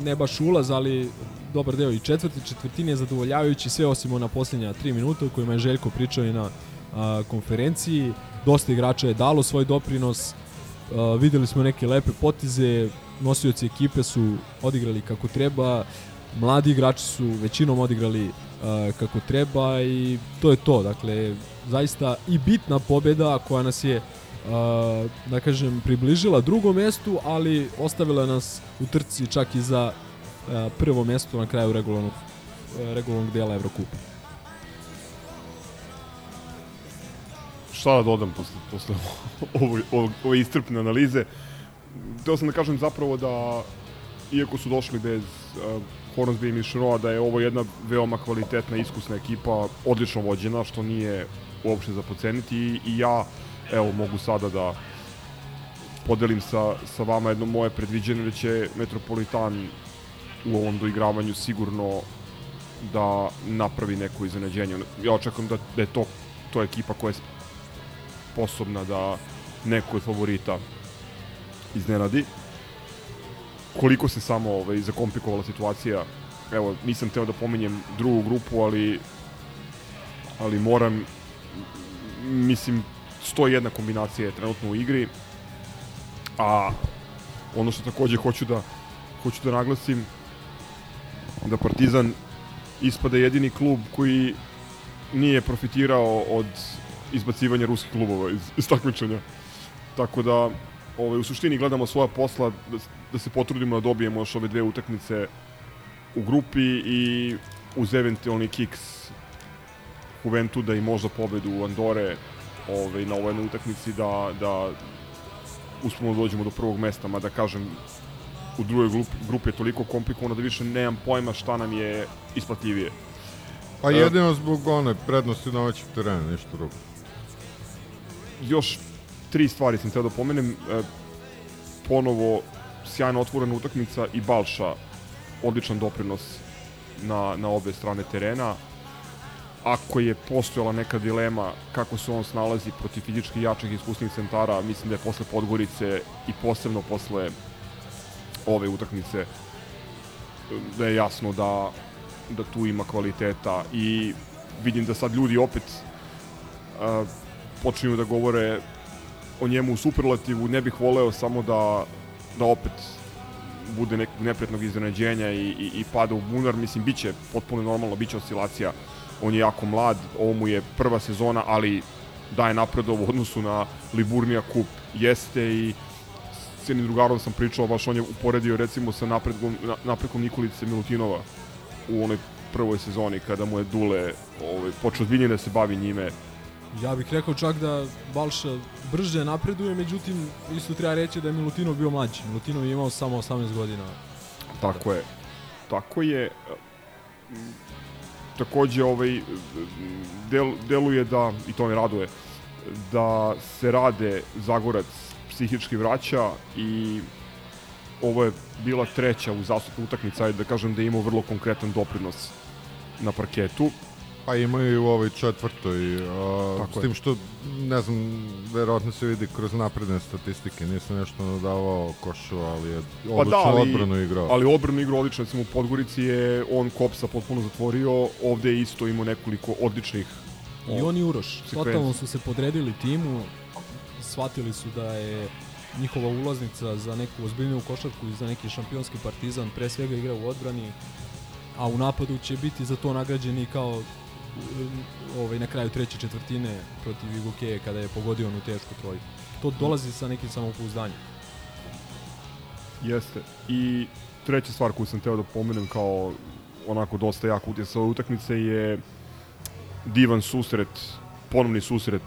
ne baš ulaz, ali dobar deo i četvrti četvrtine je zadovoljavajući sve osim ona posljednja tri minuta u kojima je Željko pričao i na a, konferenciji. Dosta igrača je dalo svoj doprinos, a, videli smo neke lepe potize, nosioci ekipe su odigrali kako treba, mladi igrači su većinom odigrali a, kako treba i to je to. Dakle, zaista i bitna pobjeda koja nas je a, da kažem približila drugom mestu, ali ostavila nas u trci čak i za prvo mesto na kraju regularnog regularnog dela Evrokupa. Šta da dodam posle, posle ovo, ovo, ove istrpne analize? Htio sam da kažem zapravo da, iako su došli bez uh, Hornsby i Mišroa, da je ovo jedna veoma kvalitetna, iskusna ekipa, odlično vođena, što nije uopšte za poceniti i, i ja, evo, mogu sada da podelim sa, sa vama jedno moje predviđenje da će Metropolitan u ovom doigravanju sigurno da napravi neko iznenađenje. Ja očekujem da, da je to, to ekipa koja je sposobna da neko od favorita iznenadi. Koliko se samo ovaj, zakomplikovala situacija, evo, nisam teo da pominjem drugu grupu, ali ali moram, mislim, 101 kombinacija je trenutno u igri, a ono što takođe hoću da hoću da naglasim da Partizan ispada jedini klub koji nije profitirao od izbacivanja ruskih klubova iz, iz takmičenja. Tako da ovaj, u suštini gledamo svoja posla da, da se potrudimo da dobijemo još ove dve utakmice u grupi i uz eventualni kiks Juventuda i možda pobedu Andore ovaj, na ovoj jednoj utakmici da, da uspemo da dođemo do prvog mesta, mada kažem u drugoj grupi, grupi je toliko komplikovano da više nemam pojma šta nam je isplativije. Pa jedino zbog one prednosti domaćeg terena, ništa drugo. Još tri stvari sam teo da pomenem. E, ponovo sjajno otvorena utakmica i Balša odličan doprinos na, na obe strane terena. Ako je postojala neka dilema kako se on snalazi protiv fizički jačih iskusnih centara, mislim da je posle Podgorice i posebno posle ove utakmice da je jasno da, da tu ima kvaliteta i vidim da sad ljudi opet uh, počinju da govore o njemu u superlativu, ne bih voleo samo da, da opet bude nekog neprijatnog iznenađenja i, i, i pada u bunar, mislim, bit će potpuno normalno, bit će oscilacija, on je jako mlad, ovo mu je prva sezona, ali daje napredov u odnosu na Liburnija kup, jeste i s jednim drugarom sam pričao, baš on je uporedio recimo sa napredkom, napredkom Nikolice Milutinova u onoj prvoj sezoni kada mu je Dule ovaj, počeo ozbiljnije da se bavi njime. Ja bih rekao čak da Balša brže napreduje, međutim isto treba reći da je Milutinov bio mlađi. Milutinov je imao samo 18 godina. Tako je. Tako je. Takođe ovaj del, deluje da i to me raduje da se rade Zagorac psihički vraća i ovo je bila treća u zastupnu utakmica, da kažem da je imao vrlo konkretan doprinos na parketu. Pa imaju i u ovoj četvrtoj, a, Tako s tim što, ne znam, verovatno se vidi kroz napredne statistike, nisam nešto nadavao košu, ali je odlično odbranu igrao. Pa Ali odbranu igrao odlično, recimo u Podgorici je on Kopsa potpuno zatvorio, ovde je isto imao nekoliko odličnih I on i Uroš. sekvenci. Totalno su se podredili timu, shvatili su da je njihova ulaznica za neku ozbiljniju košarku i za neki šampionski partizan pre svega igra u odbrani, a u napadu će biti za to nagrađeni kao ovaj, na kraju treće četvrtine protiv Igokeje kada je pogodio onu tešku trojku. To dolazi sa nekim samopouzdanjem. Jeste. I treća stvar koju sam teo da pomenem kao onako dosta jak utjecaj ove utakmice je divan susret, ponovni susret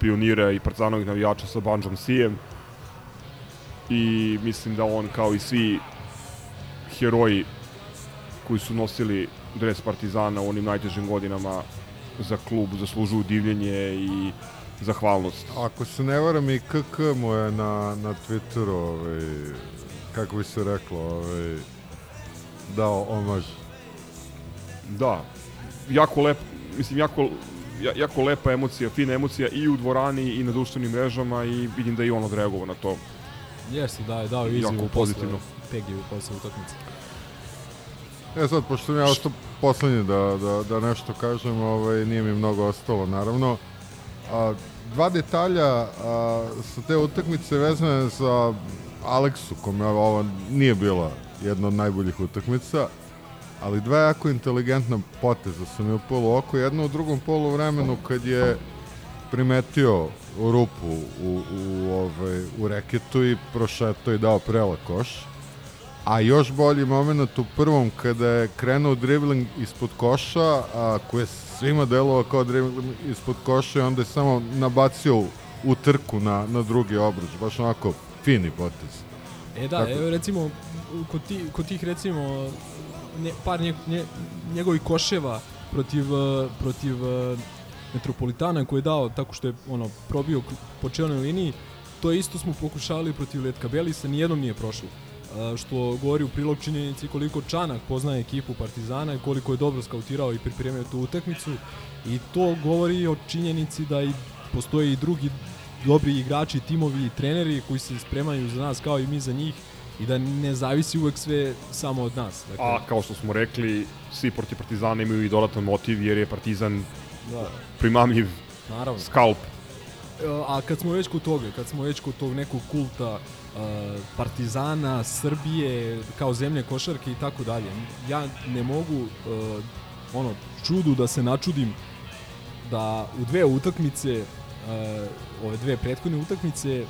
pionira i partizanovih navijača sa Banjom Sijem i mislim da on kao i svi heroji koji su nosili dres Partizana u onim najtežim godinama za klub zaslužuju divljenje i zahvalnost. Ako se ne varam i KK mu je na, na Twitteru, ovaj, kako bi se reklo, ovaj, dao omaž. Da, jako lep, mislim, jako, ja- jako lepa emocija, fina emocija i u dvorani i na društvenim mrežama i vidim da i on odreagovao na to. Jeste, da je dao izjavu posle, pozitivno. Pegiju posle utakmice. E sad, pošto sam ja ostao poslednji da, da, da nešto kažem, ovaj, nije mi mnogo ostalo, naravno. A, dva detalja a, sa te utakmice vezane za Aleksu, kome ovo nije bila jedna od najboljih utakmica, ali dva jako inteligentna poteza su mi upalo oko. Jedno u drugom polu vremenu kad je primetio rupu u, u, ovaj, u reketu i prošeto i dao prela koš. A još bolji moment u prvom kada je krenuo dribling ispod koša, a koji je svima delovao kao dribling ispod koša i onda je samo nabacio u trku na, na drugi obruč. Baš onako fini potez. E da, Tako- evo recimo, kod, ti, kod tih recimo, ne, par nje, nje, njegovih koševa protiv, eh, protiv eh, Metropolitana koji je dao tako što je ono probio po čelnoj liniji, to isto smo pokušavali protiv Letka Belisa, nijednom nije prošlo. Što govori u prilog činjenici koliko Čanak poznaje ekipu Partizana i koliko je dobro skautirao i pripremio tu utakmicu i to govori o činjenici da i postoje i drugi dobri igrači, timovi i treneri koji se spremaju za nas kao i mi za njih i da ne zavisi uvek sve samo od nas. Dakle, A kao što smo rekli, svi protiv Partizana imaju i dodatan motiv jer je Partizan Da. primamljiv Naravno. skalp. A kad smo već kod toga, kad smo već kod tog nekog kulta uh, Partizana, Srbije, kao zemlje košarke i tako dalje, ja ne mogu uh, ono čudu da se načudim da u dve utakmice, uh, ove dve prethodne utakmice,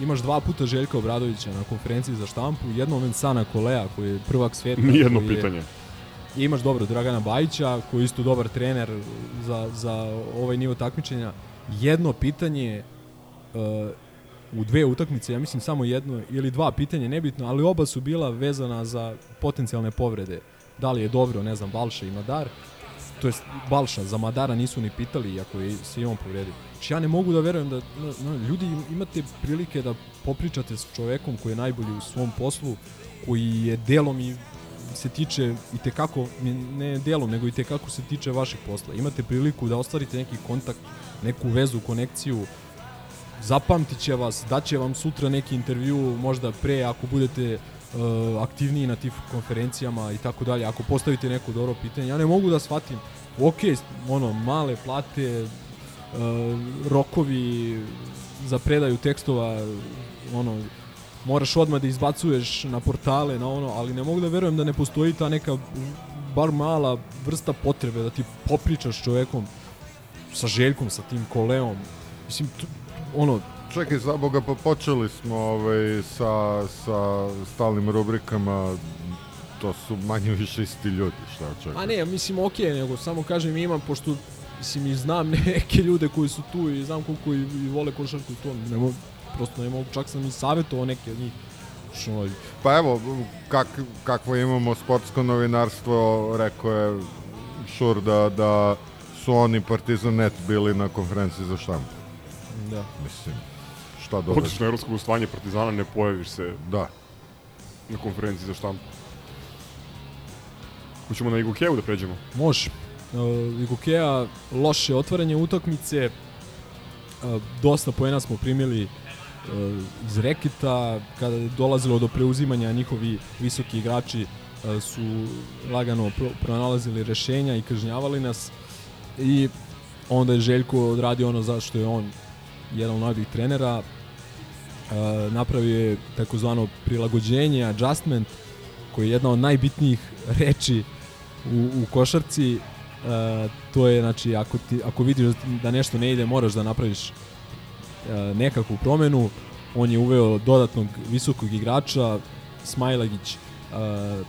imaš dva puta Željka Obradovića na konferenciji za štampu, jednom Mensana Kolea koji je prvak sveta. Nijedno je- pitanje. I imaš dobro Dragana Bajića koji je isto dobar trener za, za ovaj nivo takmičenja. Jedno pitanje uh, u dve utakmice, ja mislim samo jedno ili dva pitanja, nebitno, ali oba su bila vezana za potencijalne povrede. Da li je dobro, ne znam, Balša i Madar, to jest Balša, za Madara nisu ni pitali iako je se i on povredio. Znači ja ne mogu da verujem da no, no, ljudi imate prilike da popričate s čovekom koji je najbolji u svom poslu, koji je delom i se tiče i te kako ne delom nego i te kako se tiče vašeg posla. Imate priliku da ostvarite neki kontakt, neku vezu, konekciju. Zapamtit će vas, daće vam sutra neki intervju, možda pre ako budete uh, aktivniji na tim konferencijama i tako dalje. Ako postavite neko dobro pitanje, ja ne mogu da shvatim. Ok, ono, male plate, uh, rokovi za predaju tekstova, ono, moraš odmah da izbacuješ na portale, na ono, ali ne mogu da verujem da ne postoji ta neka bar mala vrsta potrebe da ti popričaš čovekom, sa Željkom, sa tim koleom. Mislim, tu, ono, Čekaj, za Boga, pa počeli smo ovaj, sa, sa stalnim rubrikama, to su manje više isti ljudi, šta čekaj. A ne, mislim, okej, nego samo kažem imam, pošto mislim, i znam neke ljude koji su tu i znam koliko i, i vole košarku i to, ne mogu, prosto ne mogu, čak sam i savjetovao neke od njih. Što, Pa evo, kak, kakvo imamo sportsko novinarstvo, rekao je Šur da, da su oni Partizan Net bili na konferenciji za štampu. Da. Mislim, šta dođe? evropsko gostovanje Partizana, ne pojaviš se Da. na konferenciji za štampu. Hoćemo na Igukevu da pređemo. Može. Uh, Igokea, loše otvaranje utakmice, uh, dosta poena smo primili uh, iz reketa, kada je dolazilo do preuzimanja njihovi visoki igrači uh, su lagano pro pronalazili rešenja i kažnjavali nas i onda je Željko odradio ono zašto je on jedan od najboljih trenera. Uh, napravio je takozvano prilagođenje, adjustment koji je jedna od najbitnijih reči u, u košarci. Uh, to je znači ako ti ako vidiš da nešto ne ide moraš da napraviš uh, nekakvu promenu. On je uveo dodatnog visokog igrača Smajlagić uh,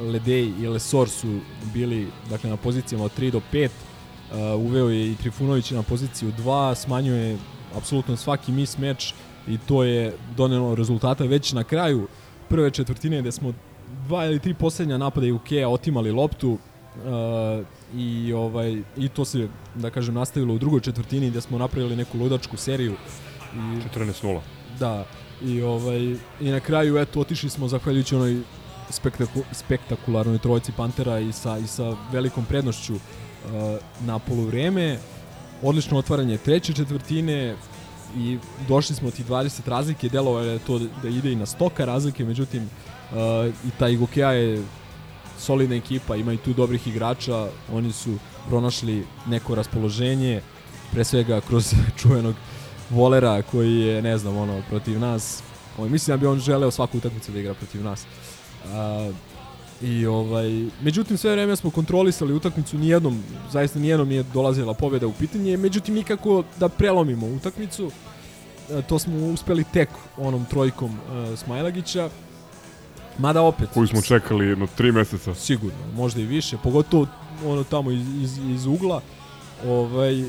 Ledej i Lesor su bili dakle na pozicijama od 3 do 5 uh, uveo je i Trifunović na poziciju 2 smanjuje apsolutno svaki mis meč i to je donelo rezultata već na kraju prve četvrtine gde smo dva ili tri poslednja napada Ikea otimali loptu uh, i ovaj i to se da kažem nastavilo u drugoj četvrtini gde smo napravili neku ludačku seriju i 14-0. da i ovaj i na kraju eto otišli smo zahvaljujući onoj spektaku, spektakularnoj trojci Pantera i sa i sa velikom prednošću uh, na poluvreme. Odlično otvaranje treće četvrtine i došli smo tih 20 razlike, delovalo je to da ide i na stoka razlike, međutim uh, i ta Igokea je solidna ekipa, ima i tu dobrih igrača, oni su pronašli neko raspoloženje, pre svega kroz čuvenog volera koji je, ne znam, ono, protiv nas, ovaj, mislim da bi on želeo svaku utakmicu da igra protiv nas. A, I ovaj, međutim sve vreme smo kontrolisali utakmicu, nijednom, zaista nijednom nije dolazila pobjeda u pitanje, međutim nikako da prelomimo utakmicu. E, to smo uspeli tek onom trojkom uh, Smajlagića. Mada opet... Koju smo čekali jedno tri meseca. Sigurno, možda i više, pogotovo ono tamo iz, iz, iz ugla. Ovaj,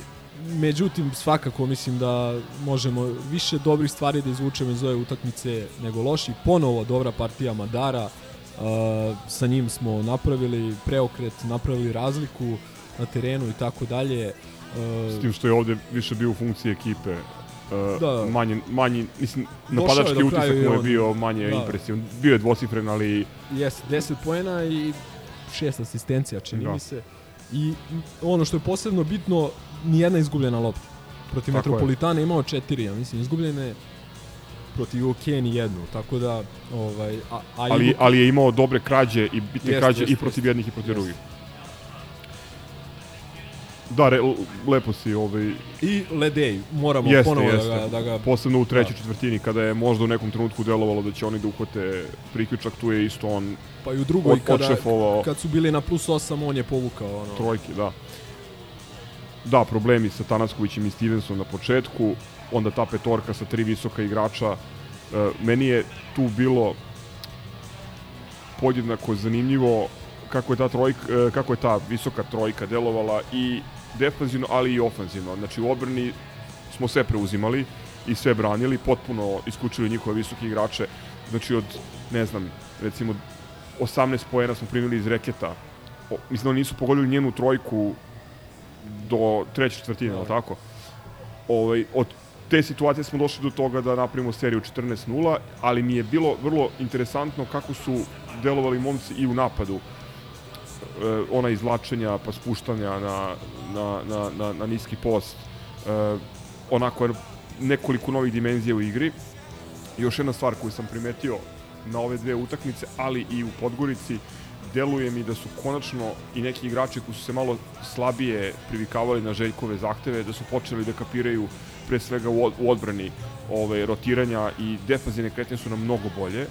međutim, svakako mislim da možemo više dobrih stvari da izvučemo iz ove utakmice nego loši. Ponovo dobra partija Madara, sa njim smo napravili preokret, napravili razliku na terenu i tako dalje. S tim što je ovde više bio u funkciji ekipe. Uh, Da. manji, manji, mislim, napadački utisak mu je bio manje Da. impresivan. Bio je dvocifren, ali Jeste, 10 poena i 6 asistencija, čini Da. mi se. I ono što je posebno bitno, nijedna izgubljena lopta. Protiv Tako. Metropolitana je imao četiri, ja mislim, izgubljene protiv OK ni jednu, tako da ovaj a, a ali, Igo- ali je imao dobre krađe i bitne Jeste, krađe jeste, i protiv jeste. jednih i protiv Jeste. drugih. Da, re, lepo si ovaj, i Ledej, moramo Jeste, ponovo jeste. da ga, da ga Posebno u trećoj Da. četvrtini, kada je možda u nekom trenutku delovalo da će oni da uhvate priključak, tu je isto on pa i u drugoj od, kada, odšefovao kad su bili na plus 8 on je povukao ono. trojke, da. Da, problemi sa Tanaskovićem i Stevensom na početku, onda ta petorka sa tri visoka igrača. E, meni je tu bilo podjednako zanimljivo kako je ta trojka, e, kako je ta visoka trojka delovala i defanzivno, ali i ofanzivno. Znači u odbrani smo sve preuzimali i sve branili, potpuno isključili njihove visoke igrače. Znači od, ne znam, recimo 18 poena smo primili iz reketa. O, mislim da oni nisu pogodili njenu trojku do treće četvrtine, da. tako? Ovaj, od te situacije smo došli do toga da napravimo seriju 14-0, ali mi je bilo vrlo interesantno kako su delovali momci i u napadu. E, ona izvlačenja pa spuštanja na, na, na, na, na niski post. E, onako nekoliko novih dimenzija u igri. Još jedna stvar koju sam primetio na ove dve utakmice, ali i u Podgorici, deluje mi da su konačno i neki igrači koji su se malo slabije privikavali na Željkove zahteve, da su počeli da kapiraju pre svega u, od, u odbrani ove, rotiranja i defanzivne kretnje su nam mnogo bolje.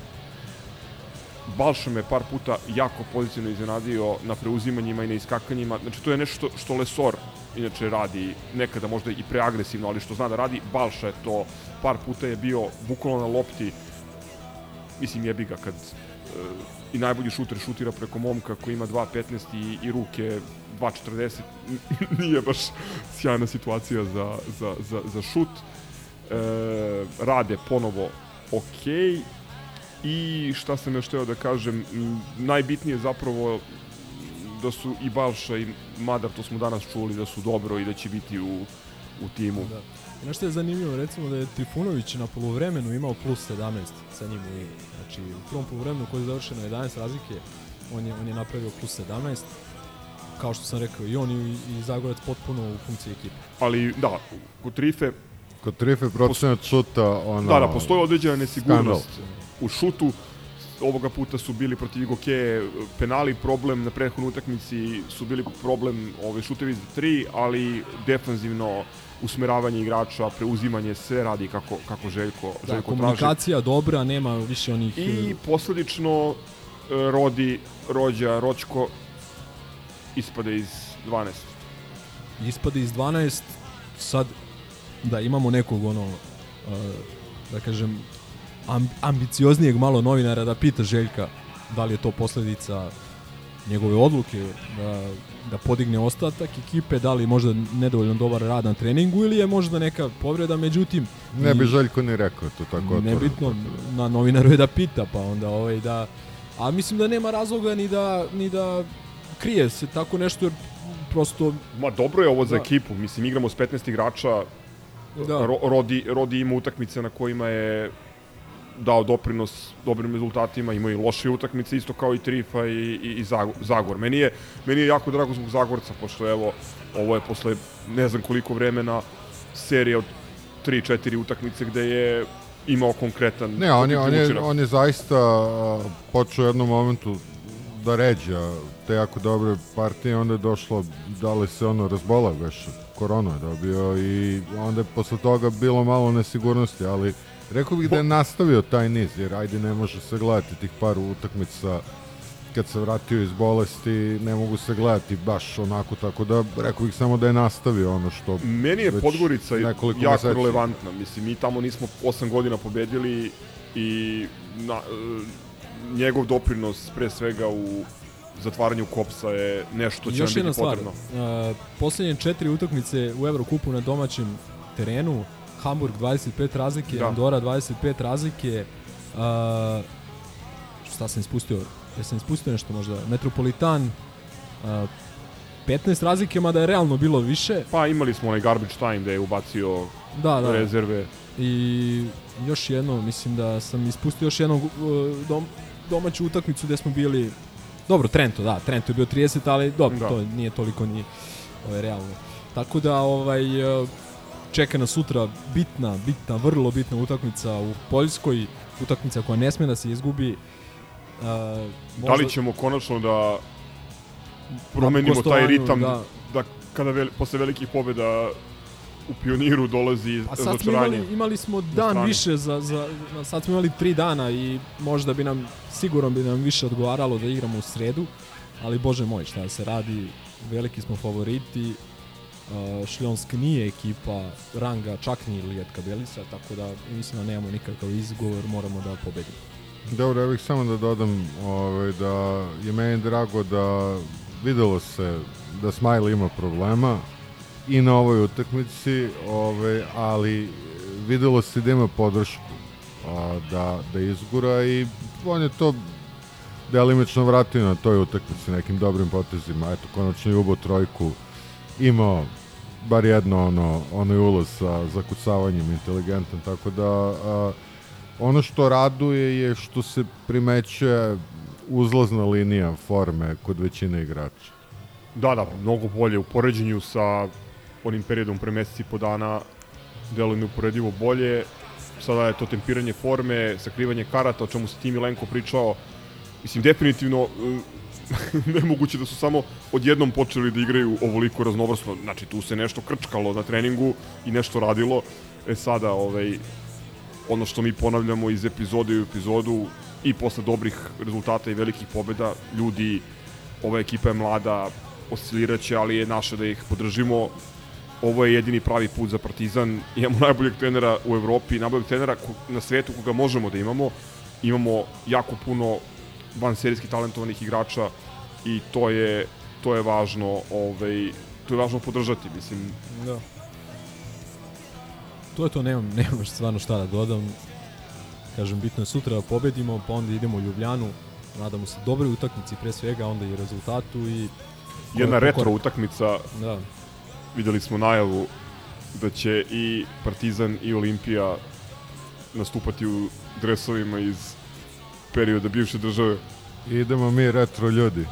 Balša me par puta jako pozitivno iznenadio na preuzimanjima i na iskakanjima. Znači, to je nešto što, što Lesor inače radi, nekada možda i preagresivno, ali što zna da radi. Balša je to, par puta je bio bukvalno na lopti, mislim jebi ga kad e, i najbolji šuter šutira preko momka koji ima 2.15 i, i ruke 2.40 nije baš sjajna situacija za, za, za, za šut e, rade ponovo ok i šta sam još teo da kažem najbitnije zapravo da su i Balša i Madar, to smo danas čuli, da su dobro i da će biti u, u timu. Da. I Nešto je zanimljivo, recimo da je Trifunović na polovremenu imao plus 17 sa njim u igri. Znači, u prvom polovremenu koji je završeno 11 razlike, on je, on je napravio plus 17. Kao što sam rekao, i on i, i Zagorac potpuno u funkciji ekipe. Ali da, kod Trife Kod Trife procenat šuta, ono... Da, da, postoji određena nesigurnost skandal. u šutu. Ovoga puta su bili protiv Igoke penali problem, na prethodnoj utakmici su bili problem ove šutevi za tri, ali defanzivno usmeravanje igrača, preuzimanje, sve radi kako, kako Željko, Da, Željko traži. komunikacija dobra, nema više onih... I posledično e, Rodi, Rođa, Ročko ispade iz 12. ispade iz 12, sad da imamo nekog ono, uh, da kažem, am, ambicioznijeg malo novinara da pita Željka da li je to posledica njegove odluke da, da podigne ostatak ekipe, da li je možda nedovoljno dobar rad na treningu ili je možda neka povreda, međutim Ne bi Željko ni rekao to tako otvoreno. nebitno, na novinaru je da pita, pa onda ovaj da a mislim da nema razloga ni da ni da krije se tako nešto jer prosto Ma dobro je ovo za Da. ekipu, mislim igramo s 15 igrača, Da. Ro, Rodi, Rodi ima utakmice na kojima je dao doprinos dobrim rezultatima, ima i loše utakmice, isto kao i Trifa i, i, i Zago- Zagor. Meni je, meni je jako drago zbog Zagorca, pošto evo, ovo je posle ne znam koliko vremena serija od 3-4 utakmice gde je imao konkretan Ne, on je, on je, on je zaista počeo u jednom momentu da ređa te jako dobre partije, onda je došlo, da li se ono razbola već, koronu je dobio i onda je posle toga bilo malo nesigurnosti, ali rekao bih da je nastavio taj niz, jer ajde ne može se gledati tih par utakmica kad se vratio iz bolesti, ne mogu se gledati baš onako, tako da rekao bih samo da je nastavio ono što Meni je Podgorica jako meseci. relevantna. Mislim, mi tamo nismo 8 godina pobedili i na, njegov doprinos pre svega u zatvaranju kopsa je nešto što će Još nam biti stvar, potrebno. uh, posljednje četiri utakmice u Evrokupu na domaćem terenu, Hamburg 25 razlike, Da. Andora 25 razlike, uh, šta sam ispustio? Jesam ispustio nešto možda? Metropolitan, uh, 15 razlike, mada je realno bilo više. Pa imali smo onaj garbage time da je ubacio Da, da. rezerve. I još jedno, mislim da sam ispustio još jednu uh, dom, domaću utakmicu gde smo bili Dobro, Trento, da, Trento je bio 30, ali dobro, Da. to nije toliko ni ovaj, realno. Tako da, ovaj, uh, čeka nas sutra bitna, bitna, vrlo bitna utakmica u Poljskoj, utakmica koja ne sme da se izgubi. Uh, Da li ćemo konačno da promenimo taj ritam da. da, kada vel, posle velikih pobeda u pioniru dolazi A sad smo imali, imali smo dan više za, za, sad smo imali tri dana i možda bi nam, sigurno bi nam više odgovaralo da igramo u sredu, ali bože moj, šta se radi, veliki smo favoriti, uh, Šljonsk nije ekipa ranga čak ni Lijetka Belisa, tako da mislim da nemamo nikakav izgovor, moramo da pobedimo. Dobro, ja bih samo da dodam ovaj, da je meni drago da videlo se da Smile ima problema i na ovoj utakmici, ovaj, ali videlo se da ima podršku a, da, da izgura i on je to delimično vratio na toj utakmici nekim dobrim potezima. Eto, konačno je ubo trojku imao bar jedno ono, onaj ulaz sa zakucavanjem inteligentan, tako da a, ono što raduje je što se primećuje uzlazna linija forme kod većine igrača. Da, da, mnogo bolje u poređenju sa onim periodom pre meseci po dana deluje neuporedivo bolje. Sada je to tempiranje forme, sakrivanje karata, o čemu se ti Milenko pričao. Mislim, definitivno e, nemoguće da su samo odjednom počeli da igraju ovoliko raznovrsno. Znači, tu se nešto krčkalo na treningu i nešto radilo. E sada, ovaj, ono što mi ponavljamo iz epizode u epizodu i posle dobrih rezultata i velikih pobeda, ljudi, ova ekipa je mlada, osciliraće, ali je naše da ih podržimo. Ovo je jedini pravi put za Partizan. Imamo najboljeg trenera u Evropi, najboljeg trenera na svetu koga možemo da imamo. Imamo jako puno vanserijski talentovanih igrača i to je to je važno, ovaj to je važno podržati, mislim. Da. To je to, nemam, nemam stvarno šta da dodam. Kažem, bitno je sutra da pobedimo, pa onda idemo u Ljubljanu. Nadamo se dobroj utakmici pre svega, onda i rezultatu i... Jedna retro korak. utakmica. Da. Videli smo najavu da će i Partizan i Olimpija nastupati u dresovima iz perioda bivše države. Idemo mi retro ljudi.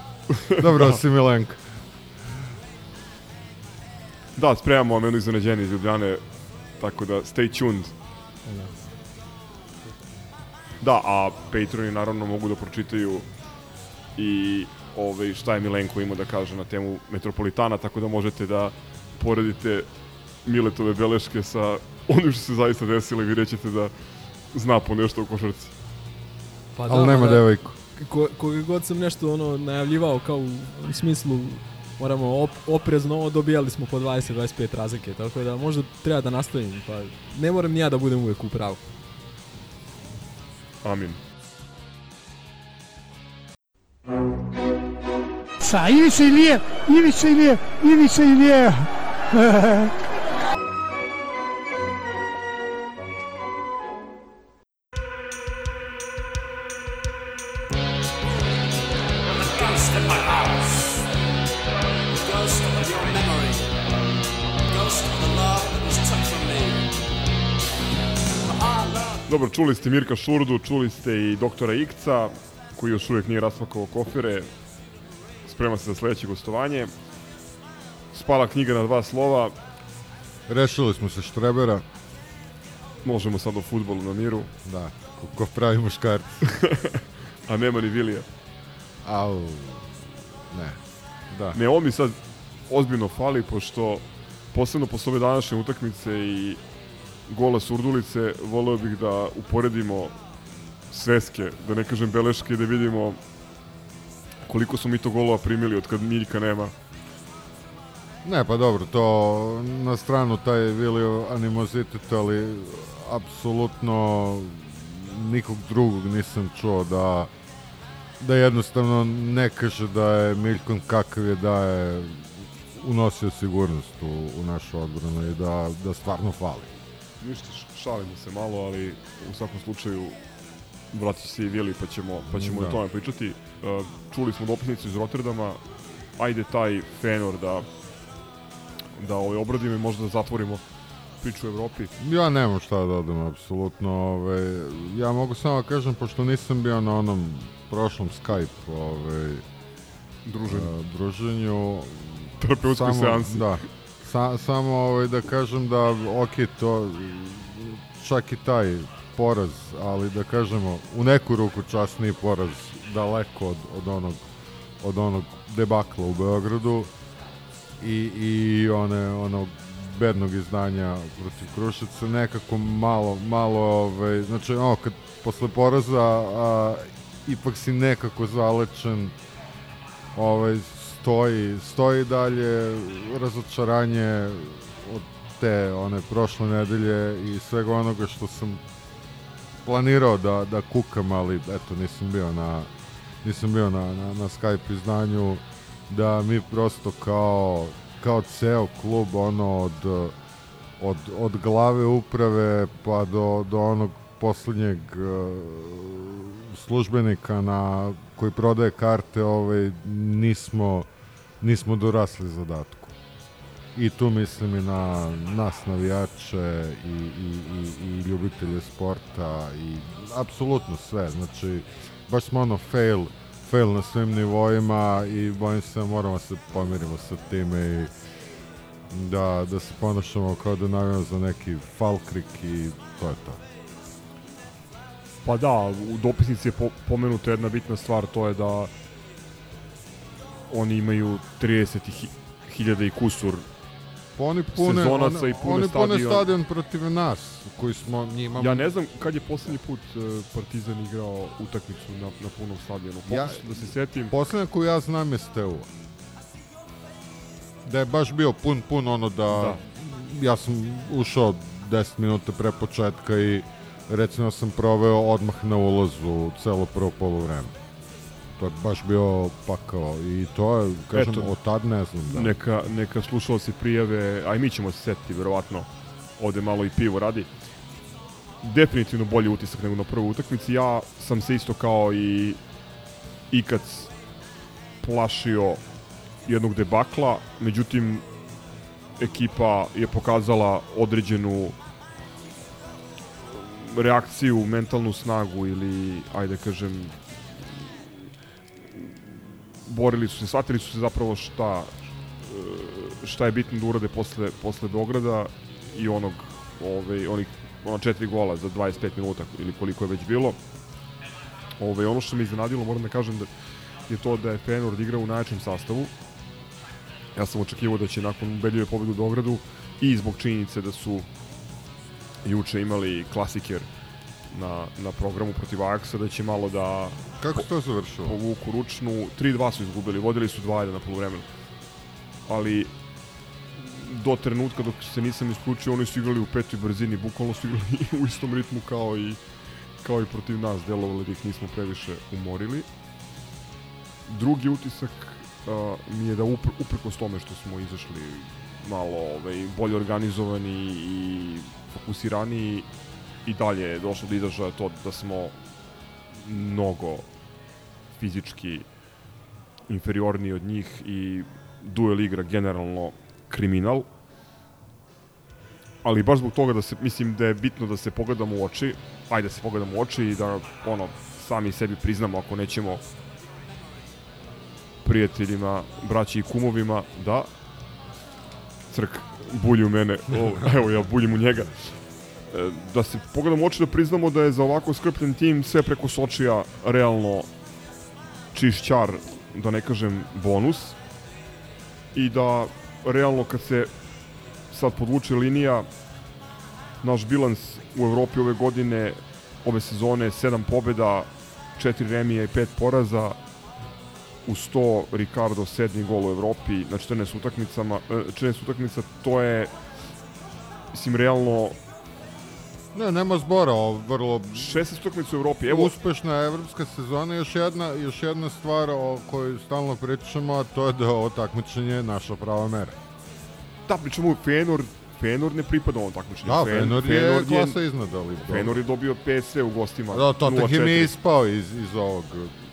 Dobro, si Milenka. Da, spremamo vam jedno iznenađenje iz Ljubljane, tako da stay tuned. Da. Da, a Patroni naravno mogu da pročitaju i ovaj, šta je Milenko imao da kaže na temu Metropolitana, tako da možete da poredite Miletove beleške sa onim što se zaista desilo i vidjet ćete da zna po nešto u košarci. Pa Ali nema devojku. Ko, koga god sam nešto ono najavljivao kao u, u smislu moramo op, oprezno ovo dobijali smo po 20-25 razlike, tako da možda treba da nastavim, pa ne moram ni ja da budem uvek u pravu. Amin. Sa Ivica Ilije, Ivica Ilije, Ivica Ilije. Dobro, čuli ste Mirka Šurdu, čuli ste i doktora Ikca, koji još uvijek nije raspakao kofere, sprema se za sledeće gostovanje. Spala knjiga na dva slova, Rešili smo se Štrebera. Možemo sad o futbolu na miru. Da, ko, ko pravi muškarci. A nema ni Vilija. Au, ne. Da. Ne, ovo mi sad ozbiljno fali, pošto posebno posle ove današnje utakmice i gola Surdulice, voleo bih da uporedimo sveske, da ne kažem beleške, da vidimo koliko smo mi to golova primili od kad Miljka nema. Ne, pa dobro, to na stranu taj Vilio animozitet, ali apsolutno nikog drugog nisam čuo da da jednostavno ne kaže da je Miljkon kakav je da je unosio sigurnost u, u našu odbranu i da, da stvarno fali. Ništa, šalimo se malo, ali u svakom slučaju vratit se i Vili, pa ćemo, pa ćemo Da. o tome pričati. Uh, čuli smo dopisnicu iz Rotterdama, ajde taj Fenor da da ovaj obradimo i možda da zatvorimo priču u Evropi. Ja nemam šta da dodam, apsolutno. Ove, ja mogu samo da kažem, pošto nisam bio na onom prošlom Skype ove, Druženju. a, druženju Terapeutskoj samo- seansi. Da, sa, samo ovaj, da kažem da, ok, to, čak i taj poraz, ali da kažemo, u neku ruku časniji poraz, daleko od, od onog od onog debakla u Beogradu i, i one, onog bednog izdanja protiv Kruševca nekako malo, malo ovaj, znači ono, kad posle poraza a, ipak si nekako zalečen ovaj, stoji, stoji dalje razočaranje od te one prošle nedelje i svega onoga što sam planirao da, da kukam, ali eto nisam bio na nisam bio na, na, na Skype izdanju da mi prosto kao kao ceo klub ono od od, od glave uprave pa do, do onog poslednjeg uh, službenika na koji prodaje karte ovaj nismo nismo dorasli zadatku. I tu mislim i na nas navijače i, i, i, i ljubitelje sporta i apsolutno sve. Znači baš smo ono fail fail na svim nivoima i bojim se da moramo se pomirimo sa time i da, da se ponašamo kao da navijamo za neki falkrik i to je to. Pa da, u dopisnici je po, pomenuta jedna bitna stvar, to je da oni imaju 30.000 i kusur Pa oni pune, sezonaca oni, i pune oni pune stadion. stadion protiv nas, koji smo njima... Ja ne znam kad je poslednji put e, Partizan igrao utakmicu na, na punom stadionu. Ja- Pokušam da se setim. Poslednja koju ja znam je Steaua. Da je baš bio pun, pun ono da... Da. Ja sam ušao 10 minuta pre početka i recimo sam proveo odmah na ulazu celo prvo polovreme. To je baš bio pakao i to je, kažem, Eto, od tad ne znam da. Neka, neka slušalci prijave, a i mi ćemo se setiti, verovatno, ovde malo i pivo radi. Definitivno bolji utisak nego na prvoj utakmici. Ja sam se isto kao i ikad plašio jednog debakla, međutim ekipa je pokazala određenu reakciju, mentalnu snagu ili, ajde kažem, borili su se, shvatili su se zapravo šta e, šta je bitno da urade posle, posle Beograda i onog ovaj, onih ona četiri gola za 25 minuta ili koliko je već bilo. Ove, ono što me iznenadilo, moram da kažem da je to da je Feyenoord igrao u najjačem sastavu. Ja sam očekivao da će nakon ubedljive pobede u Beogradu i zbog činjenice da su juče imali klasiker na, na programu protiv Ajaxa, da će malo da Kako se to završilo? povuku ručnu. 3-2 su izgubili, vodili su 2-1 na polovremenu. Ali do trenutka dok se nisam isključio, oni su igrali u petoj brzini, bukvalno su igrali u istom ritmu kao i kao i protiv nas, delovali da ih nismo previše umorili. Drugi utisak uh, mi je da upr uprkos tome što smo izašli malo ovaj, bolje organizovani i fokusirani i dalje je došlo do izražaja to da smo mnogo fizički inferiorniji od njih i duel igra generalno kriminal. Ali baš zbog toga da se, mislim da je bitno da se pogledamo u oči, ajde da se pogledamo u oči i da ono, sami sebi priznamo ako nećemo prijateljima, braći i kumovima, da crk bulji u mene, o, evo ja buljim u njega. E, da se pogledamo oči da priznamo da je za ovako skrpljen tim sve preko Sočija realno čišćar, da ne kažem bonus. I da realno kad se sad podvuče linija naš bilans u Evropi ove godine ove sezone 7 pobjeda 4 remija i 5 poraza u 100 Ricardo sedmi gol u Evropi na 14 utakmicama e, 14 utakmica to je mislim realno Ne, nema zbora, o, vrlo... 16 utakmica u Evropi, evo... Uspešna evropska sezona, još jedna, još jedna stvar o kojoj stalno pričamo, a to je da ovo takmičenje je naša prava mera. Da, pričamo Feyenoord, Feyenoord ne pripada ovom takmičenju. Da, Feyenoord je klasa iznad, ali... Feyenoord je dobio PSV u gostima. Da, Tottenham je ispao iz, iz ovog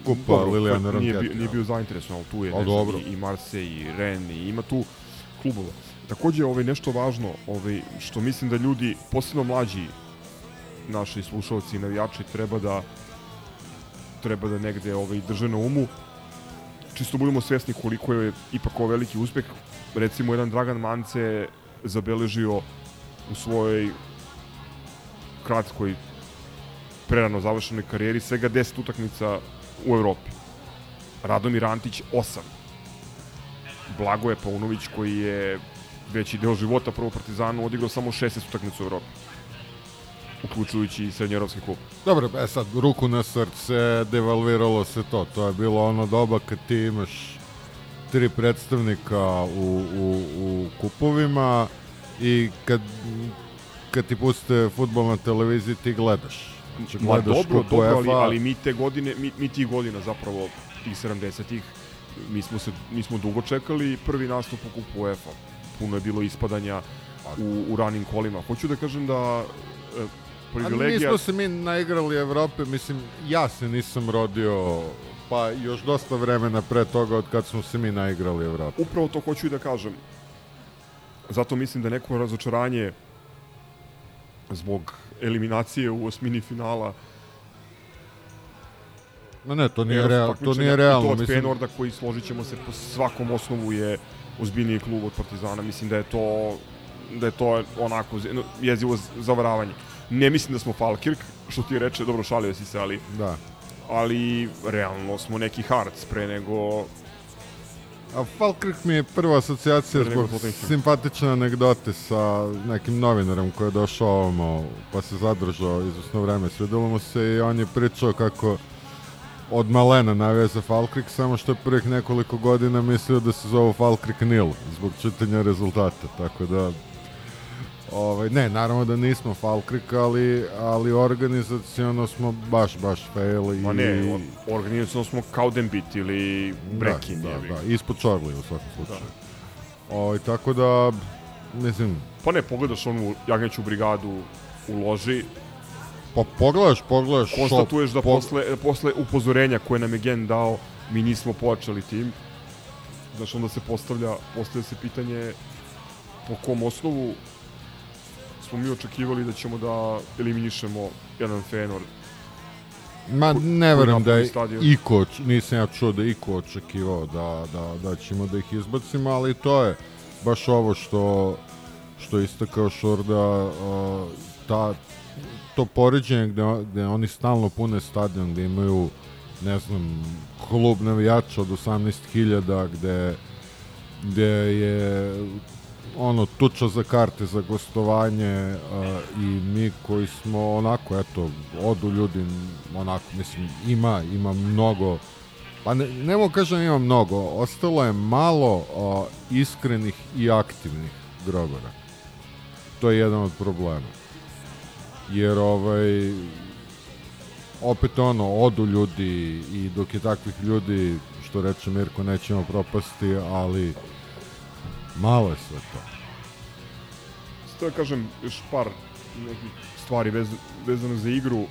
kupa Dobro, Lilijana nije, bio, nije bio zainteresovan, ali tu je Ali znam, dobro. i, i Marseille, i Rennes, i ima tu klubova. Takođe, ovaj, nešto važno, ovaj, što mislim da ljudi, posebno mlađi naši slušalci i navijači, treba da treba da negde ovaj, drže na umu. Čisto budemo svesni koliko je ipak ovo veliki uspeh. Recimo, jedan Dragan Mance zabeležio u svojoj kratkoj prerano završenoj karijeri svega 10 utakmica u Evropi. Radomir Antić 8. Blagoje Paunović koji je veći deo života prvo Partizanu odigrao samo 16 utakmica u Evropi uključujući i srednjeevropski klub. Dobro, e sad, ruku na srce, devalviralo se to. To je bilo ono doba kad ti imaš tri predstavnika u, u, u kupovima i kad, kad ti puste futbol na televiziji ti gledaš. Znači, Ma gledaš dobro, kup dobro, ali, ali mi te godine, mi, mi tih godina zapravo, tih 70-ih, mi smo, se, mi smo dugo čekali prvi nastup u kupu UEFA. Puno je bilo ispadanja u, u ranim kolima. Hoću da kažem da e, Ali privilegija... nismo se mi naigrali Evrope, mislim, ja se nisam rodio, pa još dosta vremena pre toga od kad smo se mi naigrali Evrope. Upravo to hoću i da kažem. Zato mislim da neko razočaranje zbog eliminacije u osmini finala Ma ne, to nije, real, to nije realno. To od mislim, Feyenoorda koji, složit ćemo se, po svakom osnovu je ozbiljniji klub od Partizana. Mislim da je to da je to onako jezivo zavaravanje. Ne mislim da smo Falkirk, što ti reče, dobro šalio si se, ali Da. ali realno smo neki Hearts pre nego A Falkirk mi je prva asocijacija zbog simpatične anegdote sa nekim novinarom koji je došao ovamo, pa se zadržao izvesno vreme. Svidelo mu se i on je pričao kako od malena navija za Falkirk, samo što je prvih nekoliko godina mislio da se zovu Falkirk Nil zbog čitanja rezultata, tako da Ovaj, ne, naravno da nismo Falkrik, ali, ali organizacijono smo baš, baš fail. I, Ma ne, o- organizacijno smo Kaudenbit ili Brekin. Da, da, da, ispod Čorli u svakom slučaju. Ovaj, tako da, mislim, Pa ne, pogledaš onu jagnjeću brigadu u loži, pa pogledaš, pogledaš... konstatuješ šop, da pog- posle, posle upozorenja koje nam je Gen dao, mi nismo počeli tim. Znaš, onda se postavlja, postavlja se pitanje po kom osnovu smo mi očekivali da ćemo da eliminišemo jedan Feyenoord. Ma ne verujem da je stadion. iko, nisam ja čuo da iko očekivao da, da, da ćemo da ih izbacimo, ali to je baš ovo što što je istakao Šurda, uh, ta, to poređenje gde, gde oni stalno pune stadion, gde imaju ne znam, klub navijača od 18.000 gde, gde je ono tuča za karte za gostovanje uh, i mi koji smo onako eto odu ljudi onako mislim ima ima mnogo pa ne, ne mogu kažem ima mnogo ostalo je malo uh, iskrenih i aktivnih grobara. To je jedan od problema. Jer ovaj opet ono odu ljudi i dok je takvih ljudi što reče Mirko nećemo propasti ali malo je sve to Što da kažem, još par nekih stvari vez, vezano za igru.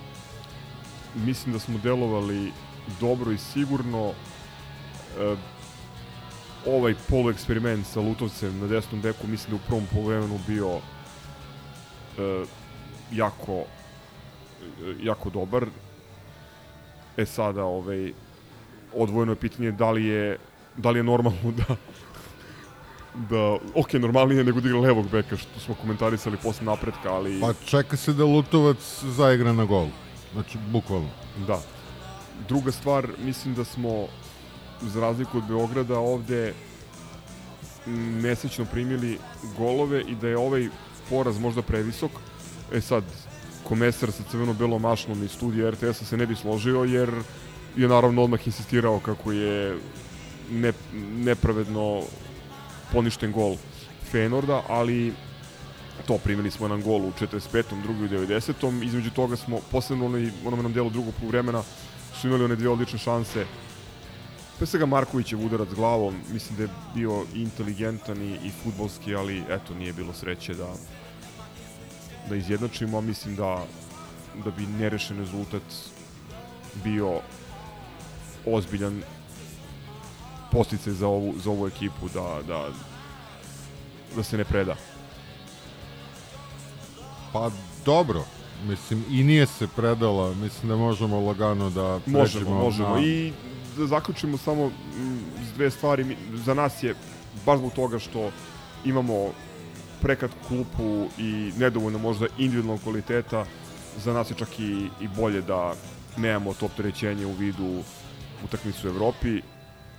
Mislim da smo delovali dobro i sigurno. E, ovaj polueksperiment sa Lutovcem na desnom beku mislim da je u prvom poluvremenu bio e, jako e, jako dobar. E sada ovaj odvojeno je pitanje da li je da li je normalno da da, ok, normalnije nego da igra levog beka, što smo komentarisali posle napretka, ali... Pa čeka se da Lutovac zaigra na gol. Znači, bukvalno. Da. Druga stvar, mislim da smo, za razliku od Beograda, ovde mesečno primili golove i da je ovaj poraz možda previsok. E sad, komesar sa crveno-belom mašnom iz studija RTS-a se ne bi složio, jer je naravno odmah insistirao kako je ne, nepravedno poništen gol Fenorda, ali to primili smo jedan gol u 45. drugi u 90. Između toga smo, posebno onaj, onom nam delu drugog vremena, su imali one dvije odlične šanse. Pre svega Markovićev udarac glavom, mislim da je bio inteligentan i, i futbolski, ali eto, nije bilo sreće da da izjednačimo, a mislim da da bi nerešen rezultat bio ozbiljan posticaj za ovu, za ovu ekipu da, da, da se ne preda. Pa dobro, mislim i nije se predala, mislim da možemo lagano da Možemo, pređemo možemo. na... I da zaključimo samo mm, s dve stvari. Za nas je, baš zbog toga što imamo prekratku klupu i nedovoljno možda individualnog kvaliteta, za nas je čak i, i bolje da nemamo to opterećenje u vidu utakmicu u Evropi,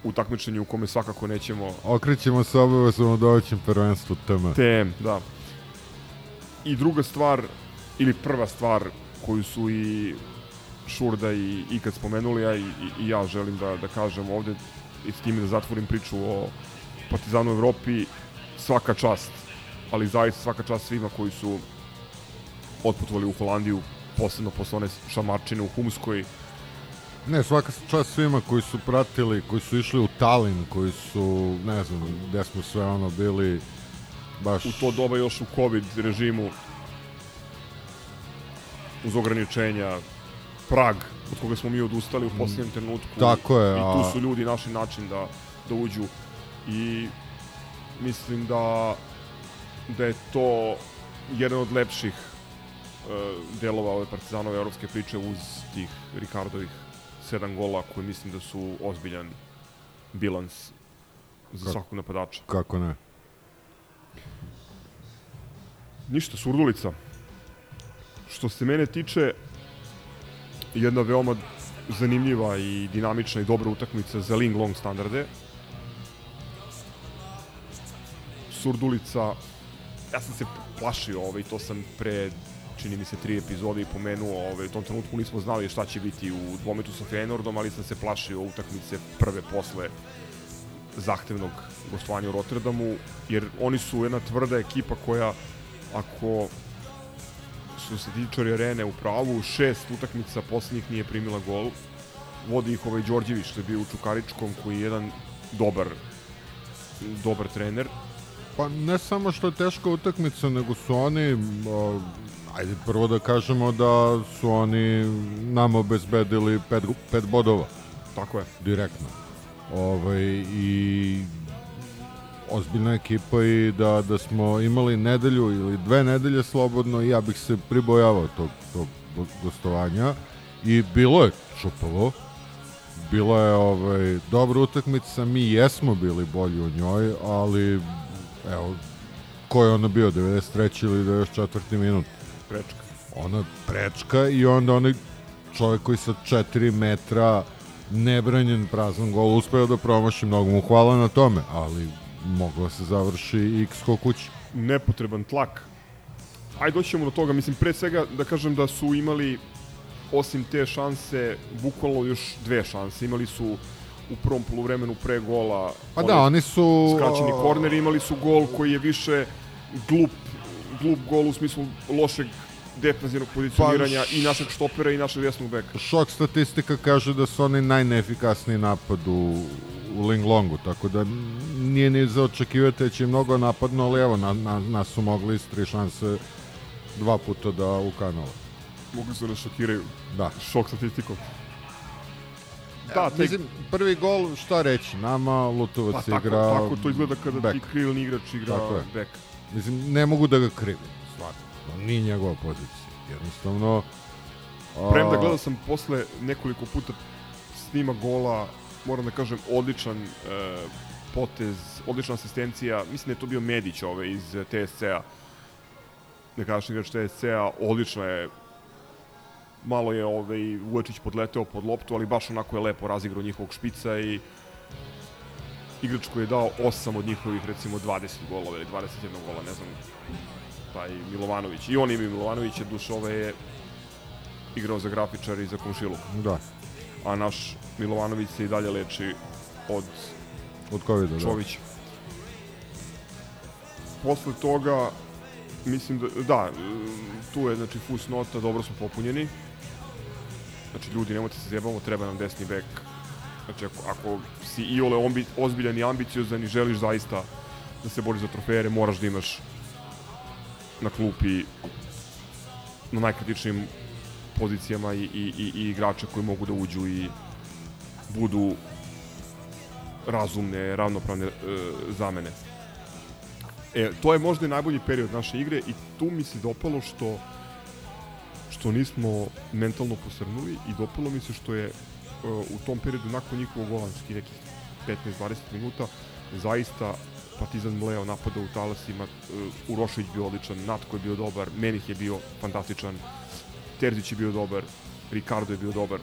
u takmičenju u kome svakako nećemo Okrećemo se obavezom u domaćem prvenstvu TM. TM, da. I druga stvar, ili prva stvar koju su i Šurda i Ikad spomenuli, a i, i, i ja želim da, da kažem ovde i s time da zatvorim priču o Partizanu u Evropi, svaka čast, ali zaista svaka čast svima koji su otputovali u Holandiju, posebno posle one šamarčine u Humskoj, Ne, svaka čast svima koji su pratili, koji su išli u Talin, koji su, ne znam, gde smo sve ono bili baš... U to doba još u COVID režimu uz ograničenja Prag, od koga smo mi odustali u mm. posljednjem trenutku. Tako je. I tu su ljudi našli način da, da uđu i mislim da da je to jedan od lepših uh, delova ove partizanove evropske priče uz tih Rikardovih 7 gola koji mislim da su ozbiljan bilans za Ka svakog napadača. Kako ne? Ništa, Surdulica. Što se mene tiče, jedna veoma zanimljiva i dinamična i dobra utakmica za Ling Long standarde. Surdulica, ja sam se plašio ovaj, to sam pre čini mi se tri epizode i pomenuo, ovaj, u tom trenutku nismo znali šta će biti u dvometu sa Feyenoordom, ali sam se plašio utakmice prve posle zahtevnog gostovanja u Rotterdamu, jer oni su jedna tvrda ekipa koja ako su se tičari arene u pravu, šest utakmica poslednjih nije primila gol. Vodi ih ovaj Đorđević što je bio u Čukaričkom koji je jedan dobar dobar trener. Pa ne samo što je teška utakmica, nego su oni, ajde prvo da kažemo da su oni nam obezbedili pet, pet bodova. Tako je. Direktno. Ovaj, I ozbiljna ekipa i da, da smo imali nedelju ili dve nedelje slobodno i ja bih se pribojavao tog, tog go- gostovanja i bilo je čupavo bila je ovaj, dobra utakmica, mi jesmo bili bolji u njoj, ali evo, ko je ono bio, 93. ili 94. minut? Prečka. Ona prečka i onda onaj čovjek koji sa 4 metra nebranjen prazan gol uspeo da promaši mnogo mu hvala na tome, ali moglo se završi x ko kući. Nepotreban tlak. Ajde doći ćemo do toga. Mislim, pre svega da kažem da su imali osim te šanse, bukvalno još dve šanse. Imali su u prvom poluvremenu pre gola Pa da, oni su... skraćeni korner, imali su gol koji je više glup, glup gol u smislu lošeg defensivnog pozicioniranja Pa, i našeg štopera i našeg desnog beka. Šok statistika kaže da su oni najneefikasniji napad u, u Linglongu, tako da nije ni za očekivati da će mnogo napadno, ali evo, na, na, nas su mogli iz tri šanse dva puta da ukanala. Mogli su da šokiraju. Da. Šok statistikom. Da, taj- mislim, prvi gol, šta reći, nama Lutovac Pa tako, igra... tako to izgleda kada back. ti krilni igrač igra Tako je. bek. Mislim, ne mogu da ga krivim, stvarno. Nije njegova pozicija. Jednostavno... a, Premda gledao sam posle nekoliko puta snima gola, moram da kažem, odličan e, potez, odlična asistencija, mislim da je to bio Medić ovaj, iz TSC-a, nekadašnji igrač TSC-a, odlična je malo je ovaj, Vujačić podleteo pod loptu, ali baš onako je lepo razigrao njihovog špica i igrač koji je dao 8 od njihovih recimo 20 golova ili 21 gola, ne znam, taj Milovanović. I on ima i Milovanovića, duše ove je igrao za grafičar i za komšiluk. Da. A naš Milovanović se i dalje leči od Od COVID-a, da. Čovića. Posle toga, mislim da, da, tu je znači fusnota, dobro smo popunjeni. Znači ljudi, nemojte se zjebamo, treba nam desni bek. Znači ako, ako si i ole ombi, ozbiljan i ambiciozan i želiš zaista da se boriš za trofeje, moraš da imaš na klupi na najkritičnijim pozicijama i, i, i, i igrača koji mogu da uđu i budu razumne, ravnopravne e, zamene. E, to je možda i najbolji period naše igre i tu mi se dopalo što što nismo mentalno posrnuli i dopalo mi se što je u tom periodu nakon njihovog golanski nekih 15-20 minuta zaista Partizan mleo napada u talasima, Urošević bio odličan, Natko je bio dobar, Menih je bio fantastičan, Terzić je bio dobar, Ricardo je bio dobar,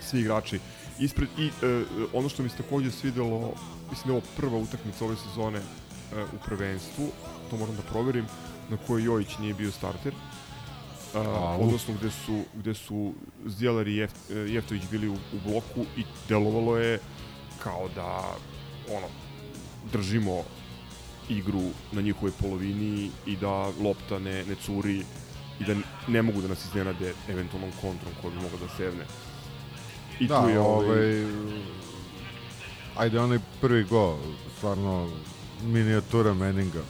svi igrači. Ispred, I uh, ono što mi se takođe svidelo, mislim da je ovo prva utakmica ove sezone uh, u prvenstvu, to moram da proverim, na kojoj Jojić nije bio starter. Uh, odnosno gde su, gde su Zdjelar i Jef, Jeftović bili u, u bloku i delovalo je kao da ono, držimo igru na njihovoj polovini i da lopta ne, ne curi i da ne mogu da nas iznenade eventualnom kontrom koja bi mogla da sevne. I da, tu je ovaj... Ajde, onaj prvi go, stvarno minijatura Meninga,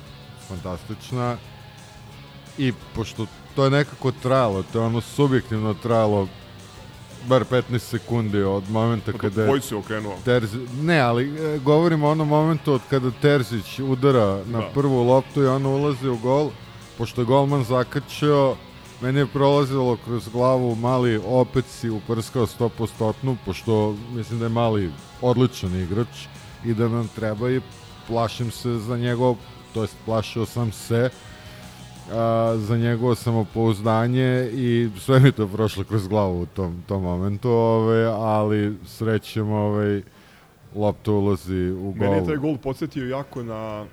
fantastična. I pošto to je nekako trajalo, to je ono subjektivno trajalo bar 15 sekundi od momenta kada je... se okrenuo. Terzi, ne, ali e, govorimo o onom momentu od kada Terzić udara na Da. prvu loptu i ona ulazi u gol. Pošto je golman zakačio, meni je prolazilo kroz glavu mali opet si uprskao 100%, pošto mislim da je mali odličan igrač i da nam treba i plašim se za njegov, to jest plašio sam se, a, za njegovo samopouzdanje i sve mi to prošlo kroz glavu u tom, tom momentu, ove, ali srećem ovaj, lopta ulazi u gol. Meni je taj gol podsjetio jako na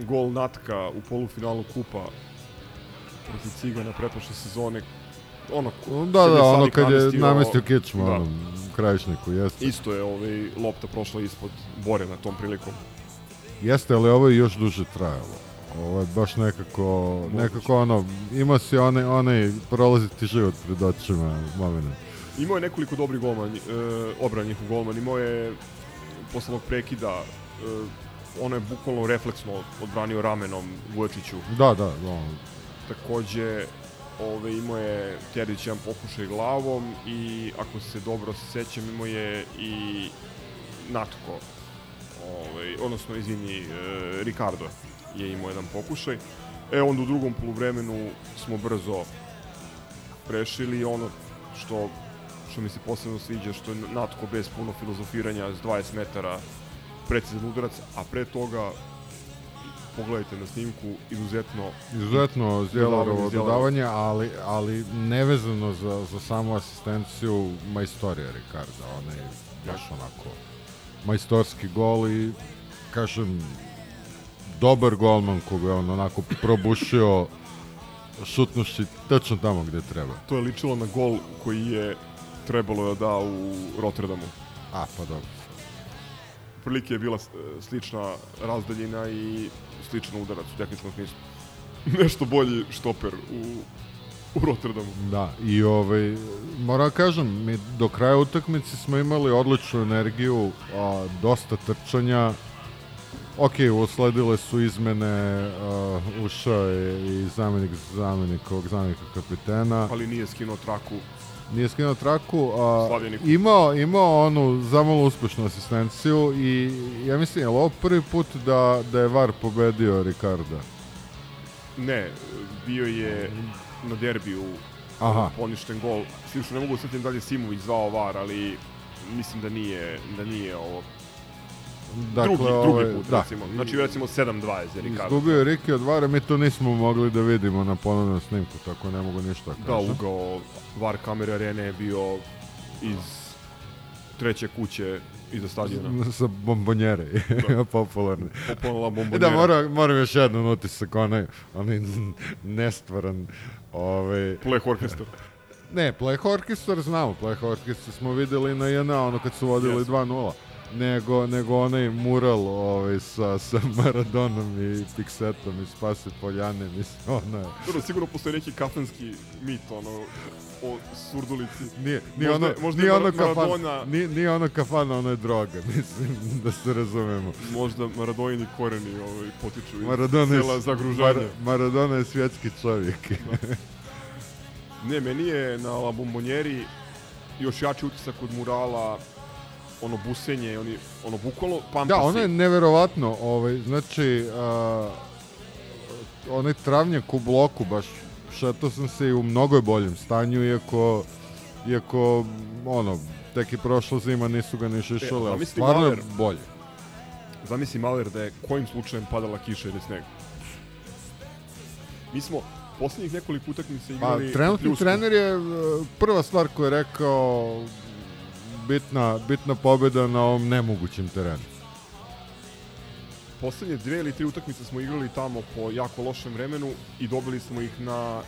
gol Natka u polufinalu kupa protiv Cigana pretprošle sezone. Ono, Da, da, ono kad je namestio- kičmu, Da. da. onom krajišniku, jeste. Isto je ovaj, lopta prošla ispod Bore na tom prilikom. Jeste, ali ovo je još duže trajalo. Ovo je baš nekako, nekako ono, ima si onaj, onaj prolaziti život pred očima moment. Imao je nekoliko dobrih golman, e, obran njihov golman, imao je posle ovog prekida, e, ono je bukvalno refleksno odbranio ramenom Vujačiću. Da, da, da. Takođe, ove, imao je Tjerić jedan pokušaj glavom i ako se dobro sećam imao je i Natko, ovaj, odnosno, izvini, e, Ricardo je imao jedan pokušaj. E, onda u drugom poluvremenu smo brzo prešili ono što, što mi se posebno sviđa, što je Natko bez puno filozofiranja s 20 metara precizan udarac, a pre toga pogledajte na snimku, izuzetno Izuzetno Zjelarovo dodavanje, ali, ali nevezano za, za samu asistenciju majstorija Ricarda. On je baš onako majstorski gol i kažem dobar golman koga je on onako probušio šutnuši tačno tamo gde treba. To je ličilo na gol koji je trebalo da da u Rotterdamu. A, pa dobro. Prilike je bila s- slična razdaljina i sličan udarac u tehničkom smislu. Nešto bolji štoper u, u Rotterdamu. Da, i ovaj, moram da kažem, mi do kraja utakmice smo imali odličnu energiju, a, dosta trčanja, Ok, usledile su izmene, uh, ušao je i zamenik zamenika, ovog zamenika kapitena. Ali nije skinuo traku. Nije skinuo traku, a imao, imao onu zamalo uspešnu asistenciju i ja mislim, je li ovo prvi put da, da je VAR pobedio Ricarda? Ne, bio je na derbiju Aha. poništen gol. Slično, ne mogu setim da li je Simović zvao VAR, ali mislim da nije, da nije ovo Dakle, drugi, ovaj, drugi put, da. recimo. Znači, recimo 7-2 za Ricardo. Izgubio je Riki od Vara, mi to nismo mogli da vidimo na ponovnom snimku, tako ne mogu ništa da Da, kažem. ugao VAR kamere arene je bio iz treće kuće iza stadiona. sa bombonjere, Da. popularne. Popularna I bombonjera. da, moram, moram još jedan utisak, onaj, onaj nestvaran, ovaj... Pleh orkestar. Ne, Pleh Orkestar znamo, Pleh Orkestar smo videli na JNA, ono kad su vodili Yes. 2-0. Nego, nego onaj mural ovaj, sa, sa Maradonom i Piksetom i Spase Poljane, mislim, ono je... Dobro, sigurno postoji neki kafenski mit, ono, o surdulici. Nije, nije možda, ono, možda nije je ono Mar- Maradona, kafana, nije, nije ono kafana, ono je droga, mislim, da se razumemo. možda Maradonini koreni ovaj, potiču iz Maradona sela Zagružanja. Mar, Maradona je svjetski čovjek. Ne, meni je na La Bombonjeri još jači utisak od murala ono busenje, oni, ono bukvalno pampasi. Da, ono je neverovatno, ovaj, znači, a, onaj travnjak u bloku, baš šetao sam se i u mnogo je boljem stanju, iako, iako, ono, tek i prošla zima, nisu ga ni šišali, ali zamisli stvarno je Maler. bolje. Zamisli Maler da je kojim slučajem padala kiša ili sneg. Mi smo poslednjih nekoliko utakmica Pa, igrali... u trenutni trener je e, prva stvar koju je rekao bitna, bitna pobjeda na ovom nemogućem terenu. Poslednje dve ili tri utakmice smo igrali tamo po jako lošem vremenu i dobili smo ih na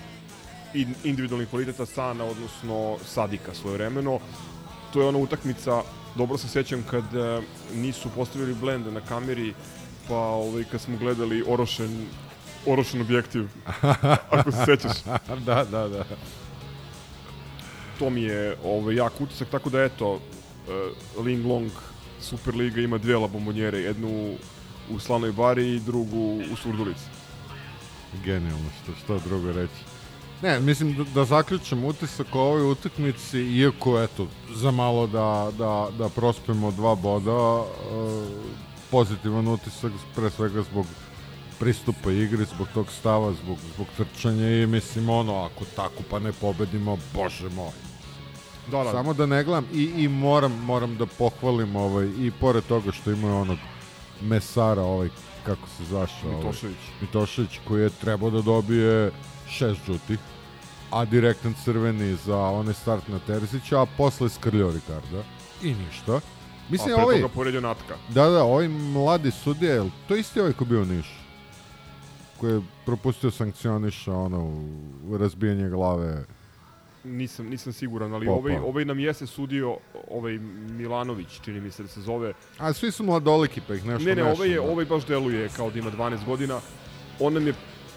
in- individualni kvaliteta Sana, odnosno Sadika svoje vremeno. To je ona utakmica, dobro se sećam kad e, nisu postavili blende na kameri, pa ovaj, kad smo gledali orošen, orošen objektiv, ako se sećaš. da, da, da. To mi je ovaj, jak utisak, tako da eto, e, Ling Long Superliga ima dve labombonjere, jednu u Slanoj Bari i drugu u Surdulici. Genijalno, što, što drugo reći. Ne, mislim da, da zaključim utisak o ovoj utakmici, iako eto, za malo da, da, da prospemo dva boda, e, pozitivan utisak pre svega zbog pristupa igri, zbog tog stava, zbog, zbog trčanja i mislim ono, ako tako pa ne pobedimo, bože moj. Da, da. Samo da ne gledam i, i moram, moram da pohvalim ovaj, i pored toga što imaju onog mesara, ovaj, kako se zašao, ovaj, Mitošević. Mitošević koji je trebao da dobije šest žutih, a direktan crveni za onaj start na Terzića, a posle skrljao Ricarda i ništa. Mislim, a pre ovaj, toga poredio Natka. da, da, ovaj mladi sudija, to isti ovaj ko bio u Nišu? Koji je propustio sankcioniša ono, razbijanje glave. Nisam, nisam siguran, ali Popa. ovaj, ovaj nam jeste sudio, ovaj Milanović, čini mi se da se zove. A svi su mladoliki, pa ih nešto Ne, ne, meša, ovaj, je, da. ovaj baš deluje kao da ima 12 godina. On nam je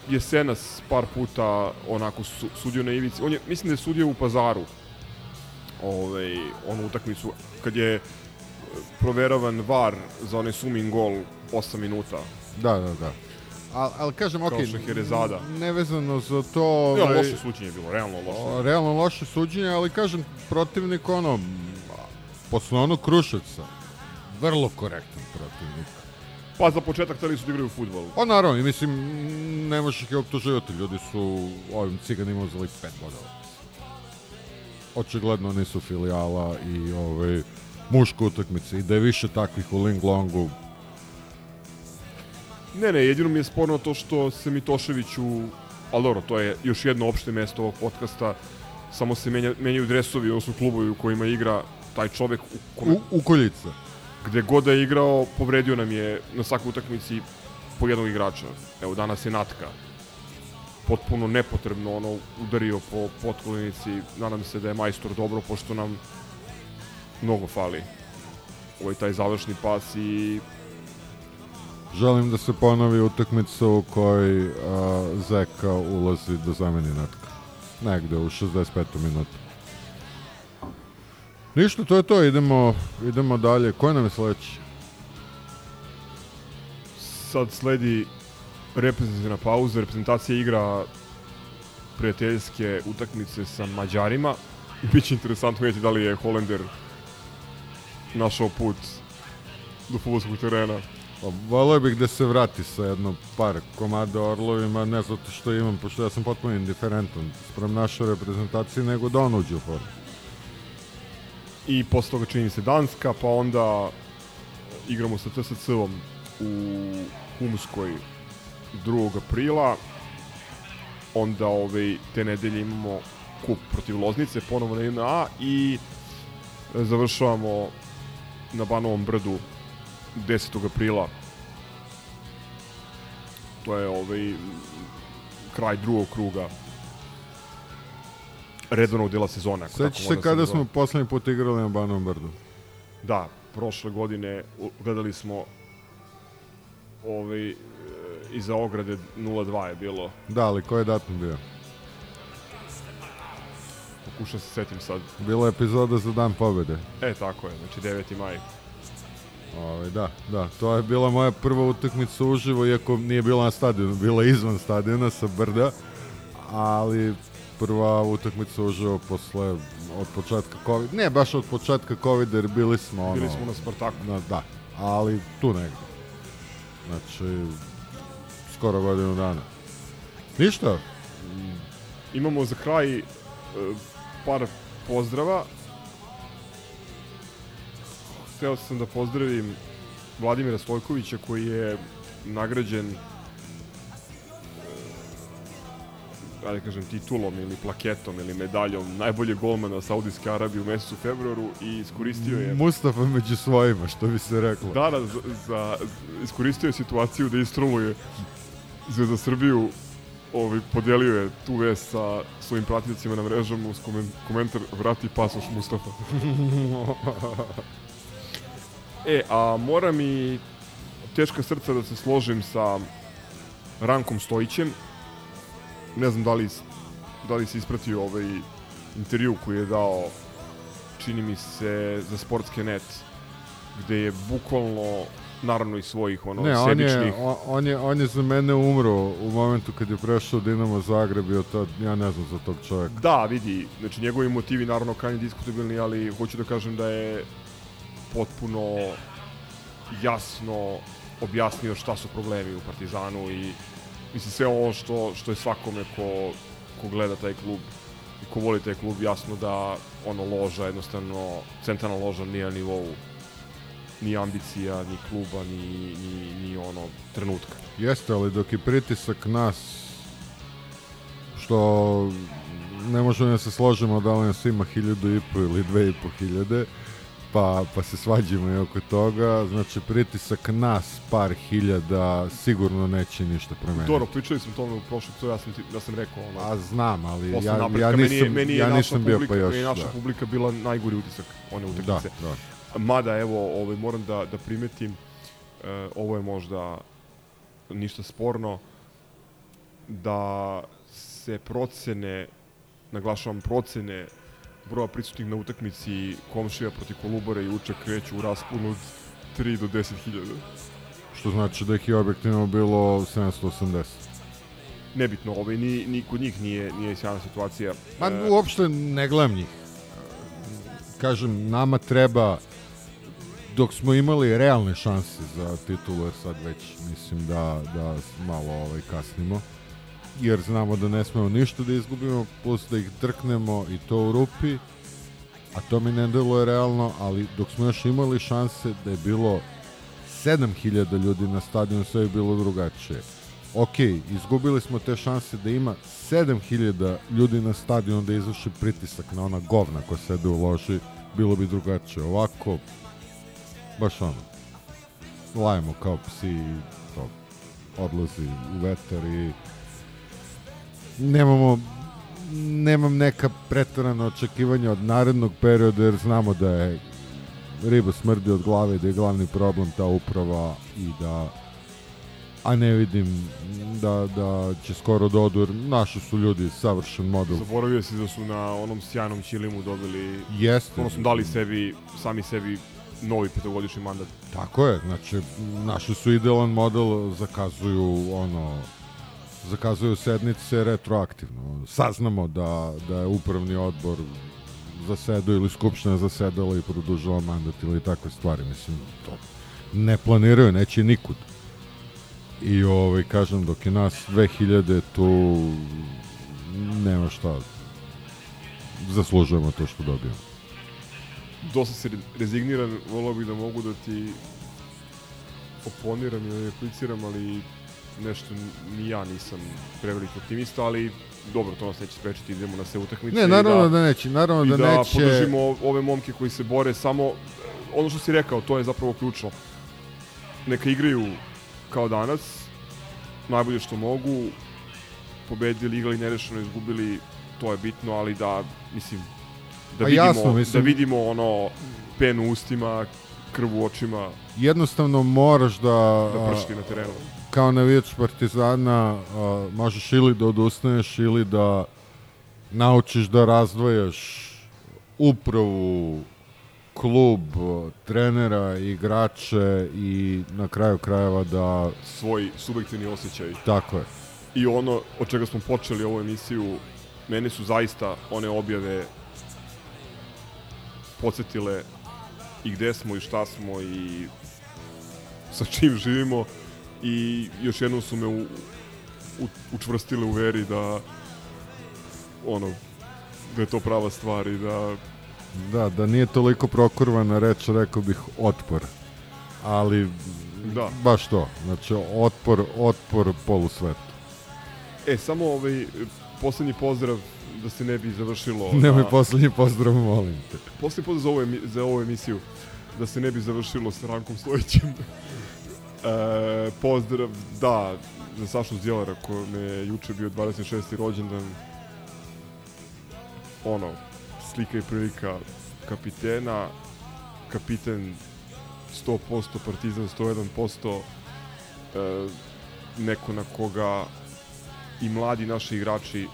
jesenas par puta onako su, sudio na ivici. On je, mislim da je sudio u pazaru ovaj, onu utakmicu kad je e, proveravan VAR za onaj sumin gol 8 minuta. Da, da, da. Al, al kažem, okej, Herezada. nevezano za to... Ne, ovaj, loše suđenje je bilo, realno loše. o, realno loše suđenje, ali kažem, protivnik, ono, posle onog Kruševca, vrlo korektan protivnik. Pa za početak hteli su da igraju u futbolu. Pa naravno, mislim, ne možeš ih optuživati, ljudi su ovim ciganima uzeli pet bodova. Očigledno nisu filijala i ovaj, muška utakmica i da je više takvih u Linglongu, Ne, ne, jedino mi je sporno to što se Mitoševiću, ali dobro, to je još jedno opšte mesto ovog podcasta, samo se menja, menjaju dresovi, odnosno klubovi u kojima igra taj čovek u, kome, u, ukoljica. gde god da je igrao, povredio nam je na svakoj utakmici po jednog igrača. Evo, danas je Natka. Potpuno nepotrebno ono udario po potkolinici. Nadam se da je majstor dobro, pošto nam mnogo fali ovaj taj završni pas i Želim da se ponovi utakmica u kojoj a, Zeka ulazi da zameni Natka. Negde u 65. minutu. Ništa, to je to, idemo, idemo dalje. Ko nam je sledeći? sad sledi reprezentativna pauza, reprezentacija igra prijateljske utakmice sa Mađarima. Biće interesantno vidjeti da li je Holender našao put do futbolskog terena. Pa, volio bih da se vrati sa jedno par komada Orlovima, ne zato što imam, pošto ja sam potpuno indiferentan sprem naše reprezentacije, nego da on uđe u formu. I posle toga čini se Danska, pa onda igramo sa TSC-om u Humskoj 2. aprila. Onda ovaj, te nedelje imamo kup protiv Loznice, ponovo na NA i završavamo na Banovom brdu 10. aprila. To je ovaj kraj drugog kruga redovnog dela sezone. Sećaš može se da kada smo poslednji put igrali na Banom brdu? Da, prošle godine gledali smo ovaj, e, iza ograde 0-2 je bilo. Da, ali koji je datum bio? Pokušam se setim sad. Bila je epizoda za dan pobede. E, tako je, znači 9. maj. Ovaj, da, da, to je bila moja prva utakmica uživo, iako nije bila na stadionu, bila izvan stadiona sa brda, ali prva utakmica uživo posle, od početka COVID, ne baš od početka COVID, jer bili smo ono... Bili smo na Spartaku. Na, da, ali tu negde. Znači, skoro godinu dana. Ništa, Imamo za kraj e, par pozdrava. Hteo sam da pozdravim Vladimira Stojkovića koji je nagrađen e, ajde kažem titulom ili plaketom ili medaljom najbolje golmana Saudijske Arabije u mesecu februaru i iskoristio je Mustafa među svojima, što bi se reklo. Da, da, za, za, iskoristio je situaciju da istroluje Zvezda Srbiju ovaj, podelio je tu vest sa svojim pratiteljcima na mrežama uz komen, komentar vrati pasoš Mustafa. e, a mora mi teška srca da se složim sa Rankom Stojićem. Ne znam da li, da li si ispratio ovaj intervju koji je dao čini mi se za sportske net gde je bukvalno naravno i svojih ono Ne, on sebičnih je, on, on, je, on je za mene umro u momentu kad je prešao Dinamo Zagreb i od tad, ja ne znam za tog čovjeka. Da, vidi, znači njegovi motivi naravno krajnje diskutabilni, ali hoću da kažem da je potpuno jasno objasnio šta su problemi u Partizanu i mislim sve ovo što, što je svakome ko, ko gleda taj klub i ko voli taj klub jasno da ono loža jednostavno centralna loža nije na nivou ni ambicija, ni kluba, ni, ni, ni ono trenutka. Jeste, ali dok je pritisak nas, što ne možemo da se složimo da li nas ima hiljadu i po ili dve i po hiljade, pa, pa se svađamo i oko toga, znači pritisak nas par hiljada sigurno neće ništa promeniti. Dobro, pričali smo tome u prošlom epizodu, ja sam, ti, ja sam rekao ono, A znam, ali ja, napretka, ja meni je- nisam, meni je ja nisam bio publika, pa još. Meni je naša da. publika bila najgori utisak one utakmice. Da, da. Mada, evo, ovaj, moram da, da primetim, e, ovo je možda ništa sporno, da se procene, naglašavam procene broja prisutnih na utakmici komšija protiv Kolubara i Uča kreću u rasponu od 3 do 10 hiljada. Što znači da ih je objektivno bilo 780. Nebitno, ovaj, ni, ni kod njih nije, nije sjajna situacija. Ma E, uopšte ne gledam njih. Kažem, nama treba dok smo imali realne šanse za titulu, jer sad već mislim da, da malo ovaj, kasnimo. Jer znamo da ne smemo ništa da izgubimo, plus da ih drknemo i to u rupi. A to mi ne deluje realno, ali dok smo još imali šanse da je bilo 7000 ljudi na stadionu, sve je bilo drugačije. Ok, izgubili smo te šanse da ima 7000 ljudi na stadionu da izvrši pritisak na ona govna koja sede u loži, bilo bi drugačije. Ovako, baš ono, lajemo kao psi to odlazi u vetar i nemamo nemam neka pretarana očekivanja od narednog perioda jer znamo da je riba smrdi od glave da je glavni problem ta uprava i da a ne vidim da, da će skoro da odu jer naši su ljudi savršen model Zaboravio si da su na onom sjajnom Čilimu dobili... Jeste. Odnosno dali sebi, sami sebi novi petogodišnji mandat. Tako je, znači naši su idealan model, zakazuju ono zakazuju sednice retroaktivno. Saznamo da, da je upravni odbor zasedao ili skupština zasedala i produžila mandat ili takve stvari. Mislim, to ne planiraju, neće nikud. I ovaj, kažem, dok je nas 2000 tu nema šta zaslužujemo to što dobijemo. Dosta si re- rezigniran, volao bih da mogu da ti oponiram i ne repliciram, ali nešto ni ja nisam prevelik optimista, ali dobro, to nas neće sprečiti, idemo na sve utakmice. Ne, i naravno da neće, naravno i da da neće. podržimo ove momke koji se bore, samo ono što si rekao, to je zapravo ključno. Neka igraju kao danas, najbolje što mogu, pobedili, igrali nerešeno, izgubili, to je bitno, ali da, mislim, da Pa vidimo, jasno, mislim- da vidimo ono pen u ustima, krv u očima, jednostavno moraš da... da pršti na terenu. Kao navijač Partizana a, možeš ili da odustaneš ili da naučiš da razdvajaš upravu, klub, trenera, igrače i na kraju krajeva da... Svoj subjektivni osjećaj. Tako je. I ono od čega smo počeli ovu emisiju, mene su zaista one objave podsjetile i gde smo i šta smo i sa čim živimo i još jednom su me u, u, učvrstile u veri da ono da je to prava stvar i da Da, da nije toliko prokurvana reč, rekao bih otpor. Ali Da. baš to. Znači, otpor, otpor polusvetu. E, samo ovaj poslednji pozdrav da se ne bi završilo Nemoj na- poslednji pozdrav, molim te. Poslednji pozdrav za ovu, za ovu emisiju da se ne bi završilo sa Rankom Stojićem. e, pozdrav, da, za Sašu Zdjelara kome je juče bio 26. rođendan. Ono, slika i prilika kapitena, kapiten 100%, Partizan 101%, e, neko na koga i mladi naši igrači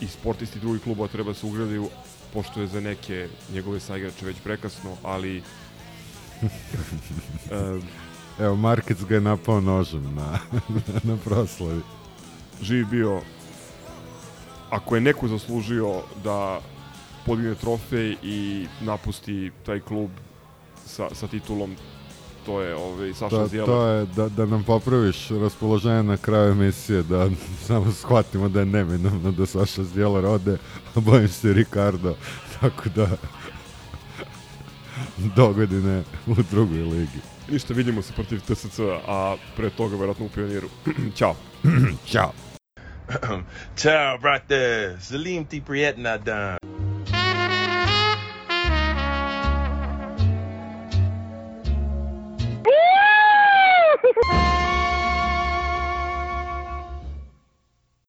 i sportisti drugih klubova treba se ugradaju, pošto je za neke njegove saigrače već prekasno, ali e, Evo, Markec ga je napao nožem na, na proslavi. živ bio ako je neko zaslužio da podigne trofej i napusti taj klub sa, sa titulom to je ovaj, Saša To, Zjelar. to je da, da nam popraviš raspoloženje na kraju emisije, da samo shvatimo da je neminovno da Saša Zdjelar ode, a bojim se Ricardo, tako da do godine u drugoj ligi. Ništa, vidimo se protiv TSC, a pre toga verovatno u pioniru. Ćao. Ćao. Ciao, brate. Salim ti prijetna dan.